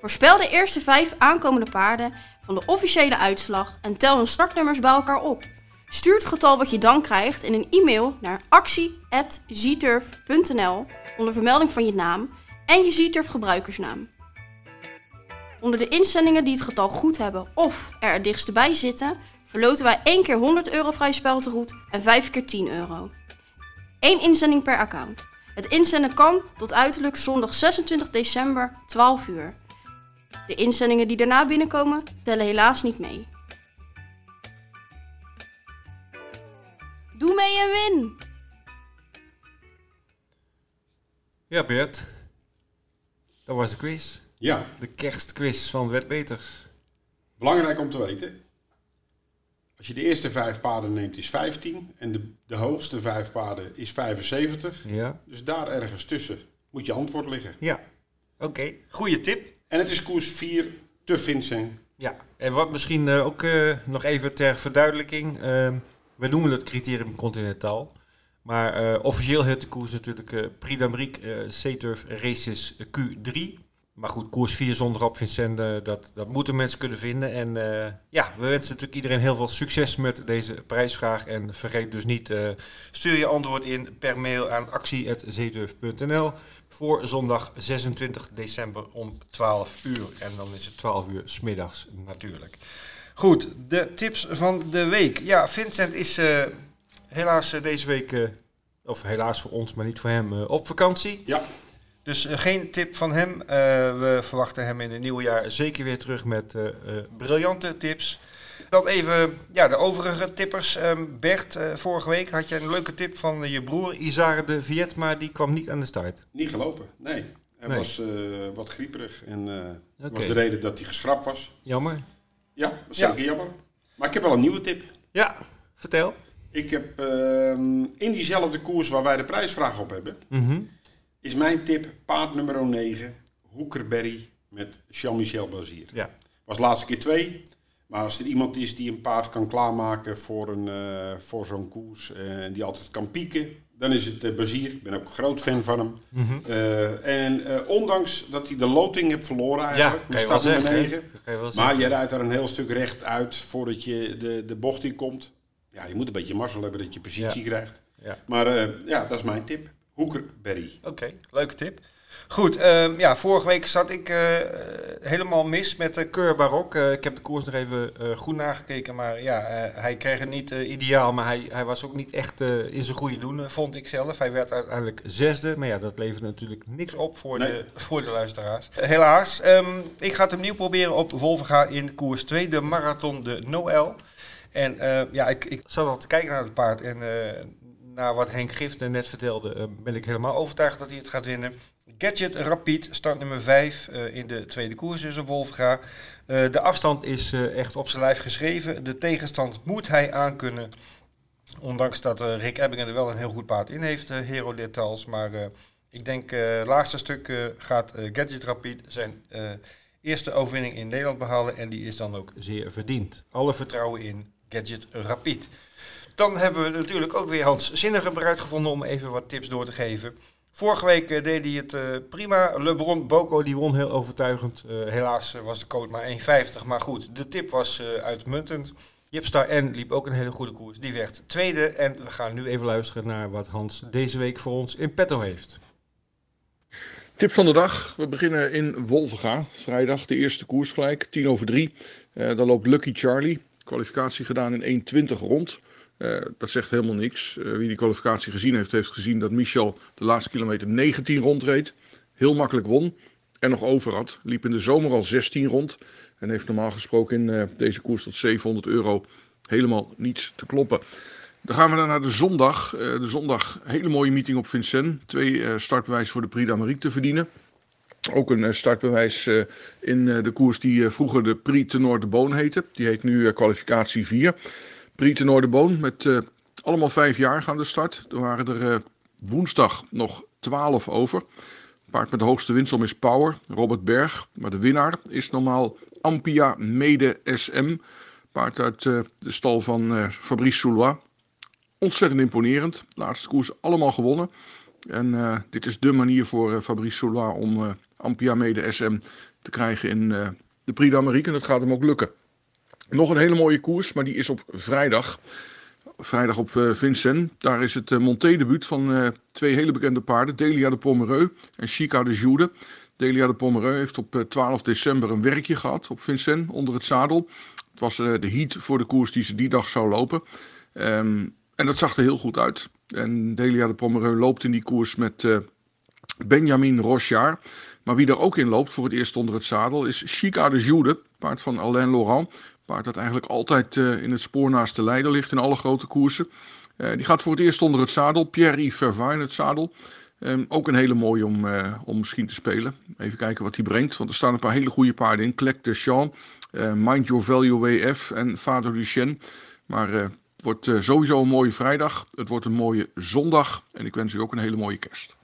Voorspel de eerste vijf aankomende paarden van de officiële uitslag en tel hun startnummers bij elkaar op. Stuur het getal wat je dan krijgt in een e-mail naar actie.zturf.nl onder vermelding van je naam en je Zturf gebruikersnaam. Onder de inzendingen die het getal goed hebben of er het dichtst bij zitten, verloten wij 1 keer 100 euro vrij speltegoed en 5 keer 10 euro. Eén inzending per account. Het inzenden kan tot uiterlijk zondag 26 december 12 uur. De inzendingen die daarna binnenkomen tellen helaas niet mee. Doe mee en win! Ja, Bert. Dat was de quiz. Ja, De kerstquiz van Wetbeters. belangrijk om te weten. Als je de eerste vijf paarden neemt is 15 en de, de hoogste vijf paarden is 75. Ja. Dus daar ergens tussen moet je antwoord liggen. Ja, oké. Goeie tip. En het is koers 4 te Vincent. Ja, en wat misschien eh, ook eh, nog even ter verduidelijking. Uh, we noemen het criterium continentaal. Maar eh, officieel heet de koers natuurlijk uh, Prix d'Amérique C-Turf Races Q3. Maar goed, koers 4 zonder op Vincent, uh, dat, dat moeten mensen kunnen vinden. En uh, ja, we wensen natuurlijk iedereen heel veel succes met deze prijsvraag. En vergeet dus niet, uh, stuur je antwoord in per mail aan actie.zeeturf.nl voor zondag 26 december om 12 uur. En dan is het 12 uur smiddags natuurlijk. Goed, de tips van de week. Ja, Vincent is helaas deze week, of helaas voor ons, maar niet voor hem, op vakantie. Ja. Dus uh, geen tip van hem. Uh, we verwachten hem in het nieuwe jaar zeker weer terug met uh, briljante tips. Dan even ja, de overige tippers. Um, Bert, vorige week had je een leuke tip van je broer Isare de Viet, maar die kwam niet aan de start. Niet gelopen, nee. Hij nee. was wat grieperig en dat okay. was de reden dat hij geschrapt was. Jammer. Ja, zeker ja. jammer. Maar ik heb wel een nieuwe tip. Ja, vertel. Ik heb ehm, in diezelfde koers waar wij de prijsvraag op hebben... Mm -hmm is mijn tip paard nummer 9, Hoekerberry met Jean-Michel Bazier. Ja. Was de laatste keer twee. Maar als er iemand is die een paard kan klaarmaken voor, een, uh, voor zo'n koers en uh, die altijd kan pieken, dan is het uh, Bazier. Ik ben ook een groot fan van hem. Mm -hmm. en ondanks dat hij de loting heeft verloren eigenlijk, ja, wel nummer 9, je wel maar je rijdt daar een heel stuk recht uit voordat je de, de bocht in komt. Ja, je moet een beetje mazzel hebben dat je positie ja. krijgt. Ja. Maar ja, dat is mijn tip. Hoekerberry. Oké, okay, leuke tip. Goed, um, ja, vorige week zat ik uh, helemaal mis met de Keur Barok. Uh, ik heb de koers nog even uh, goed nagekeken, maar ja, hij kreeg het niet ideaal. Maar hij, hij was ook niet echt in zijn goede doen, vond ik zelf. Hij werd uiteindelijk zesde, maar ja, dat levert natuurlijk niks op voor, Nee. de, voor de luisteraars. Helaas, um, ik ga het opnieuw proberen op Volvega in koers 2, de Marathon de Noël. En ja, ik, ik zat al te kijken naar het paard en naar wat Henk Giften net vertelde, uh, ben ik helemaal overtuigd dat hij het gaat winnen. Gadget Rapid, start nummer 5 uh, in de tweede koers is op Wolfga. Uh, de afstand is echt op zijn lijf geschreven. De tegenstand moet hij aankunnen. Ondanks dat Rick Ebbingen er wel een heel goed paard in heeft, Hero Details. Maar ik denk, het laatste stuk gaat Gadget Rapid zijn eerste overwinning in Nederland behalen. En die is dan ook zeer verdiend. Alle vertrouwen in Gadget Rapid. Dan hebben we natuurlijk ook weer Hans Zinnige bereid gevonden om even wat tips door te geven. Vorige week uh, deed hij het uh, prima. LeBron Boko die won heel overtuigend. Uh, helaas was de code maar 1,50. Maar goed, de tip was uitmuntend. Jipstar N liep ook een hele goede koers. Die werd tweede. En we gaan nu even luisteren naar wat Hans deze week voor ons in petto heeft. Tip van de dag. We beginnen in Wolvenga. Vrijdag de eerste koers gelijk. 10 over 3. dan loopt Lucky Charlie. Kwalificatie gedaan in 1,20 rond. Uh, dat zegt helemaal niks. Uh, wie die kwalificatie gezien heeft, heeft gezien dat Michel de laatste kilometer 19 rondreed. Heel makkelijk won. En nog over had. Liep in de zomer al 16 rond. En heeft normaal gesproken in uh, deze koers tot 700 euro helemaal niets te kloppen. Dan gaan we dan naar de zondag. de zondag, hele mooie meeting op Vincennes. Twee startbewijzen voor de Prix d'Amérique te verdienen. Ook een startbewijs in de koers die vroeger de Prix Tenor de Boon heette. Die heet nu kwalificatie 4. Prix de Noorderboon met uh, allemaal vijf jaar aan de start. Er waren er uh, woensdag nog twaalf over. Paard met de hoogste winstsom is Power, Robert Berg. Maar de winnaar is normaal Ampia Mede SM. Paard uit uh, de stal van Fabrice Soulois. Ontzettend imponerend. Laatste koers allemaal gewonnen. En dit is de manier voor Fabrice Soulois om Ampia Mede SM te krijgen in de Prix d'Amérique. En dat gaat hem ook lukken. Nog een hele mooie koers, maar die is op vrijdag. Vrijdag op uh, Vincent. Daar is het uh, Monté-debuut van uh, twee hele bekende paarden. Delia de Pomereux en Chica de Joude. Delia de Pomereux heeft op 12 december een werkje gehad op Vincent onder het zadel. Het was de heat voor de koers die ze die dag zou lopen. Um, en dat zag er heel goed uit. En Delia de Pomereux loopt in die koers met Benjamin Rochard. Maar wie er ook in loopt voor het eerst onder het zadel is Chica de Joude, paard van Alain Laurent. Paard dat eigenlijk altijd uh, in het spoor naast de leider ligt in alle grote koersen. Uh, die gaat voor het eerst onder het zadel. Pierre Vervain in het zadel. Um, ook een hele mooie om, uh, om misschien te spelen. Even kijken wat hij brengt. Want er staan een paar hele goede paarden in. Clec de Champ, Mind Your Value WF en Vader Lucien. Maar het wordt sowieso een mooie vrijdag. Het wordt een mooie zondag. En ik wens u ook een hele mooie kerst.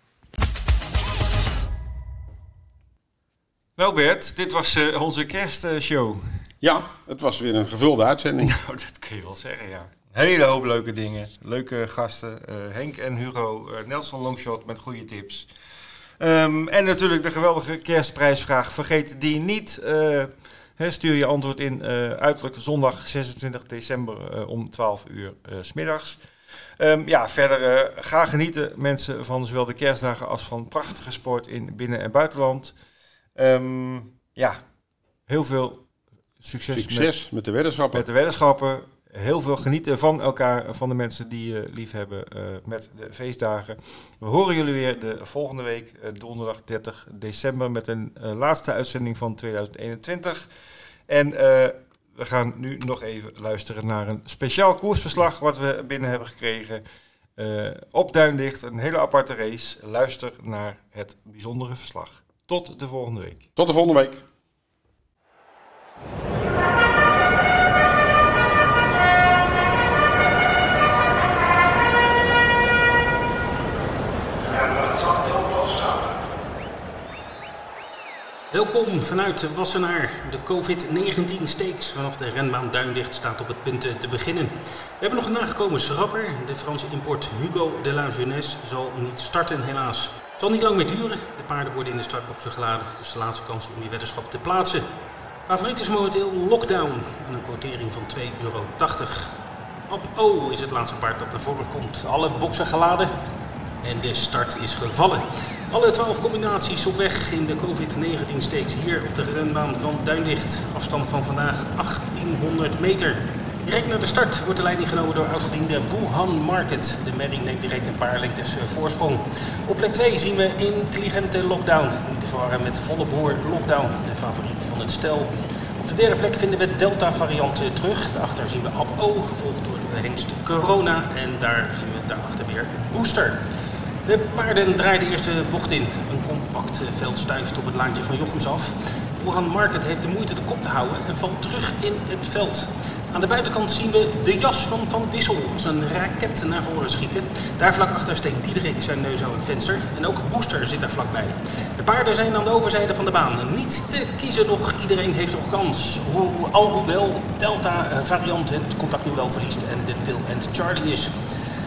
Nou Bert, dit was eh, onze kerstshow. Ja, het was weer een gevulde uitzending. Nou, dat kun je wel zeggen, ja. Hele hoop leuke dingen. Leuke gasten. eh, Henk en Hugo. eh, Nelson Longshot met goede tips. Ehm, en natuurlijk de geweldige kerstprijsvraag. Vergeet die niet. Eh, stuur je antwoord in uiterlijk zondag 26 december om 12 uur smiddags. Ehm, ja, verder ga genieten mensen van zowel de kerstdagen als van prachtige sport in binnen- en buitenland. Ehm, ja, heel veel succes, met Succes met de weddenschappen. met de weddenschappen. Heel veel genieten van elkaar, van de mensen die je lief hebben eh, met de feestdagen. We horen jullie weer de volgende week, eh, donderdag 30 december, met een eh, laatste uitzending van 2021. En we gaan nu nog even luisteren naar een speciaal koersverslag wat we binnen hebben gekregen. eh, op Duinlicht, een hele aparte race. Luister naar het bijzondere verslag. Tot de volgende week. Tot de volgende week. Welkom vanuit Wassenaar. De COVID-19 Stakes vanaf de renbaan Duinlicht staat op het punt te beginnen. We hebben nog een nagekomen schrapper. De Franse import Hugo de la Jeunesse zal niet starten helaas. Het zal niet lang meer duren. De paarden worden in de startboxen geladen. Dus de laatste kans om je weddenschap te plaatsen. Favoriet is momenteel Lockdown aan een quotering van 2,80 euro. Op O is het laatste paard dat naar voren komt. Alle boxen geladen. En de start is gevallen. Alle 12 combinaties op weg in de COVID-19 stakes hier op de renbaan van Duinlicht. Afstand van vandaag 1800 meter. Direct naar de start wordt de leiding genomen door oudgediende Wuhan Market. De merrie neemt direct een paar lengtes eh, voorsprong. Op plek 2 zien we intelligente lockdown. Niet te verwarren met volle boor lockdown, de favoriet van het stel. Op de derde plek vinden we Delta varianten terug. Daarachter zien we Ab-O, gevolgd door de hengst Corona. En daar zien we daarachter weer Booster. De paarden draaiden de eerste bocht in. Een compact eh, veld stuift op het laantje van Jochems af. Wuhan Market heeft de moeite de kop te houden en valt terug in het veld. Aan de buitenkant zien we de jas van Van Dissel een raket naar voren schieten. Daar vlak achter steekt Diederik zijn neus aan het venster. En ook Booster zit daar vlakbij. De paarden zijn aan de overzijde van de baan. Niet te kiezen nog, iedereen heeft nog kans. Hoe- Alhoewel Delta variant het contact nu wel verliest en de Till and Charlie is.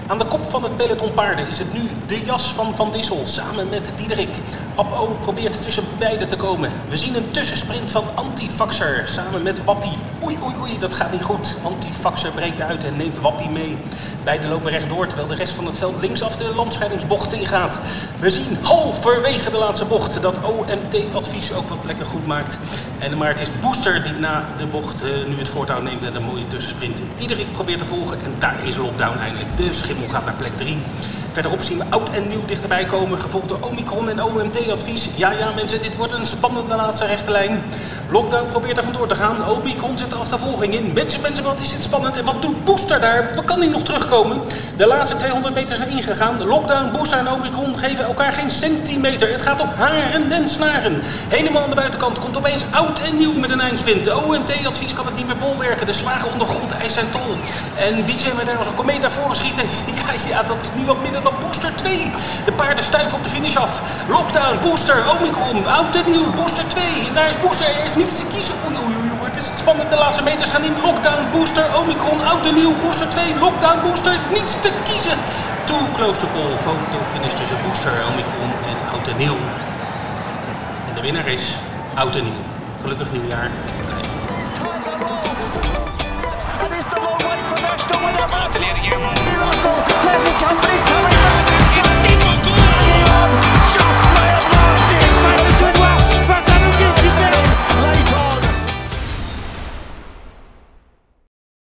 Aan de kop van het peloton paarden is het nu de jas van Van Dissel samen met Diederik. Ab-O probeert tussen beiden te komen. We zien een tussensprint van Antifaxer samen met Wappie. Oei, oei, oei, dat gaat niet goed. Antifaxer breekt uit en neemt Wappie mee. Beiden lopen rechtdoor terwijl de rest van het veld linksaf de landscheidingsbocht ingaat. We zien halverwege de laatste bocht dat OMT-advies ook wat plekken goed maakt. En maar het is Booster die na de bocht eh, nu het voortouw neemt met een mooie tussensprint. Diederik probeert te volgen en daar is lockdown eindelijk. De schimmel gaat naar plek 3. Verderop zien we oud en nieuw dichterbij komen, gevolgd door Omicron en OMT-advies. Ja, ja mensen, dit wordt een spannende laatste rechte lijn. Lockdown probeert er vandoor te gaan. Omicron zit de achtervolging in. Mensen, mensen, wat is dit spannend. En wat doet Booster daar? Wat kan hij nog terugkomen? De laatste 200 meter zijn ingegaan. Lockdown, Booster en Omicron geven elkaar geen centimeter. Het gaat op haren en snaren. Helemaal aan de buitenkant komt opeens oud en nieuw met een eindsprint. De OMT-advies kan het niet meer bolwerken. De zware ondergrond eist zijn tol. En wie zijn we daar als een komeet schieten? Ja, dat is niemand minder dan Booster 2. De paarden stuiven op de finish af. Lockdown, Booster, Omicron, oud en nieuw, Booster 2. En daar is Booster, er is niets te kiezen. Oei, oei, oei, het is spannend. De laatste meters gaan in. Lockdown, Booster, Omicron, oud en nieuw, Booster 2. Lockdown, Booster, niets te kiezen. Too close to call. Foto finish tussen Booster, Omicron en oud en nieuw. En de winnaar is oud en nieuw. Gelukkig nieuwjaar. jump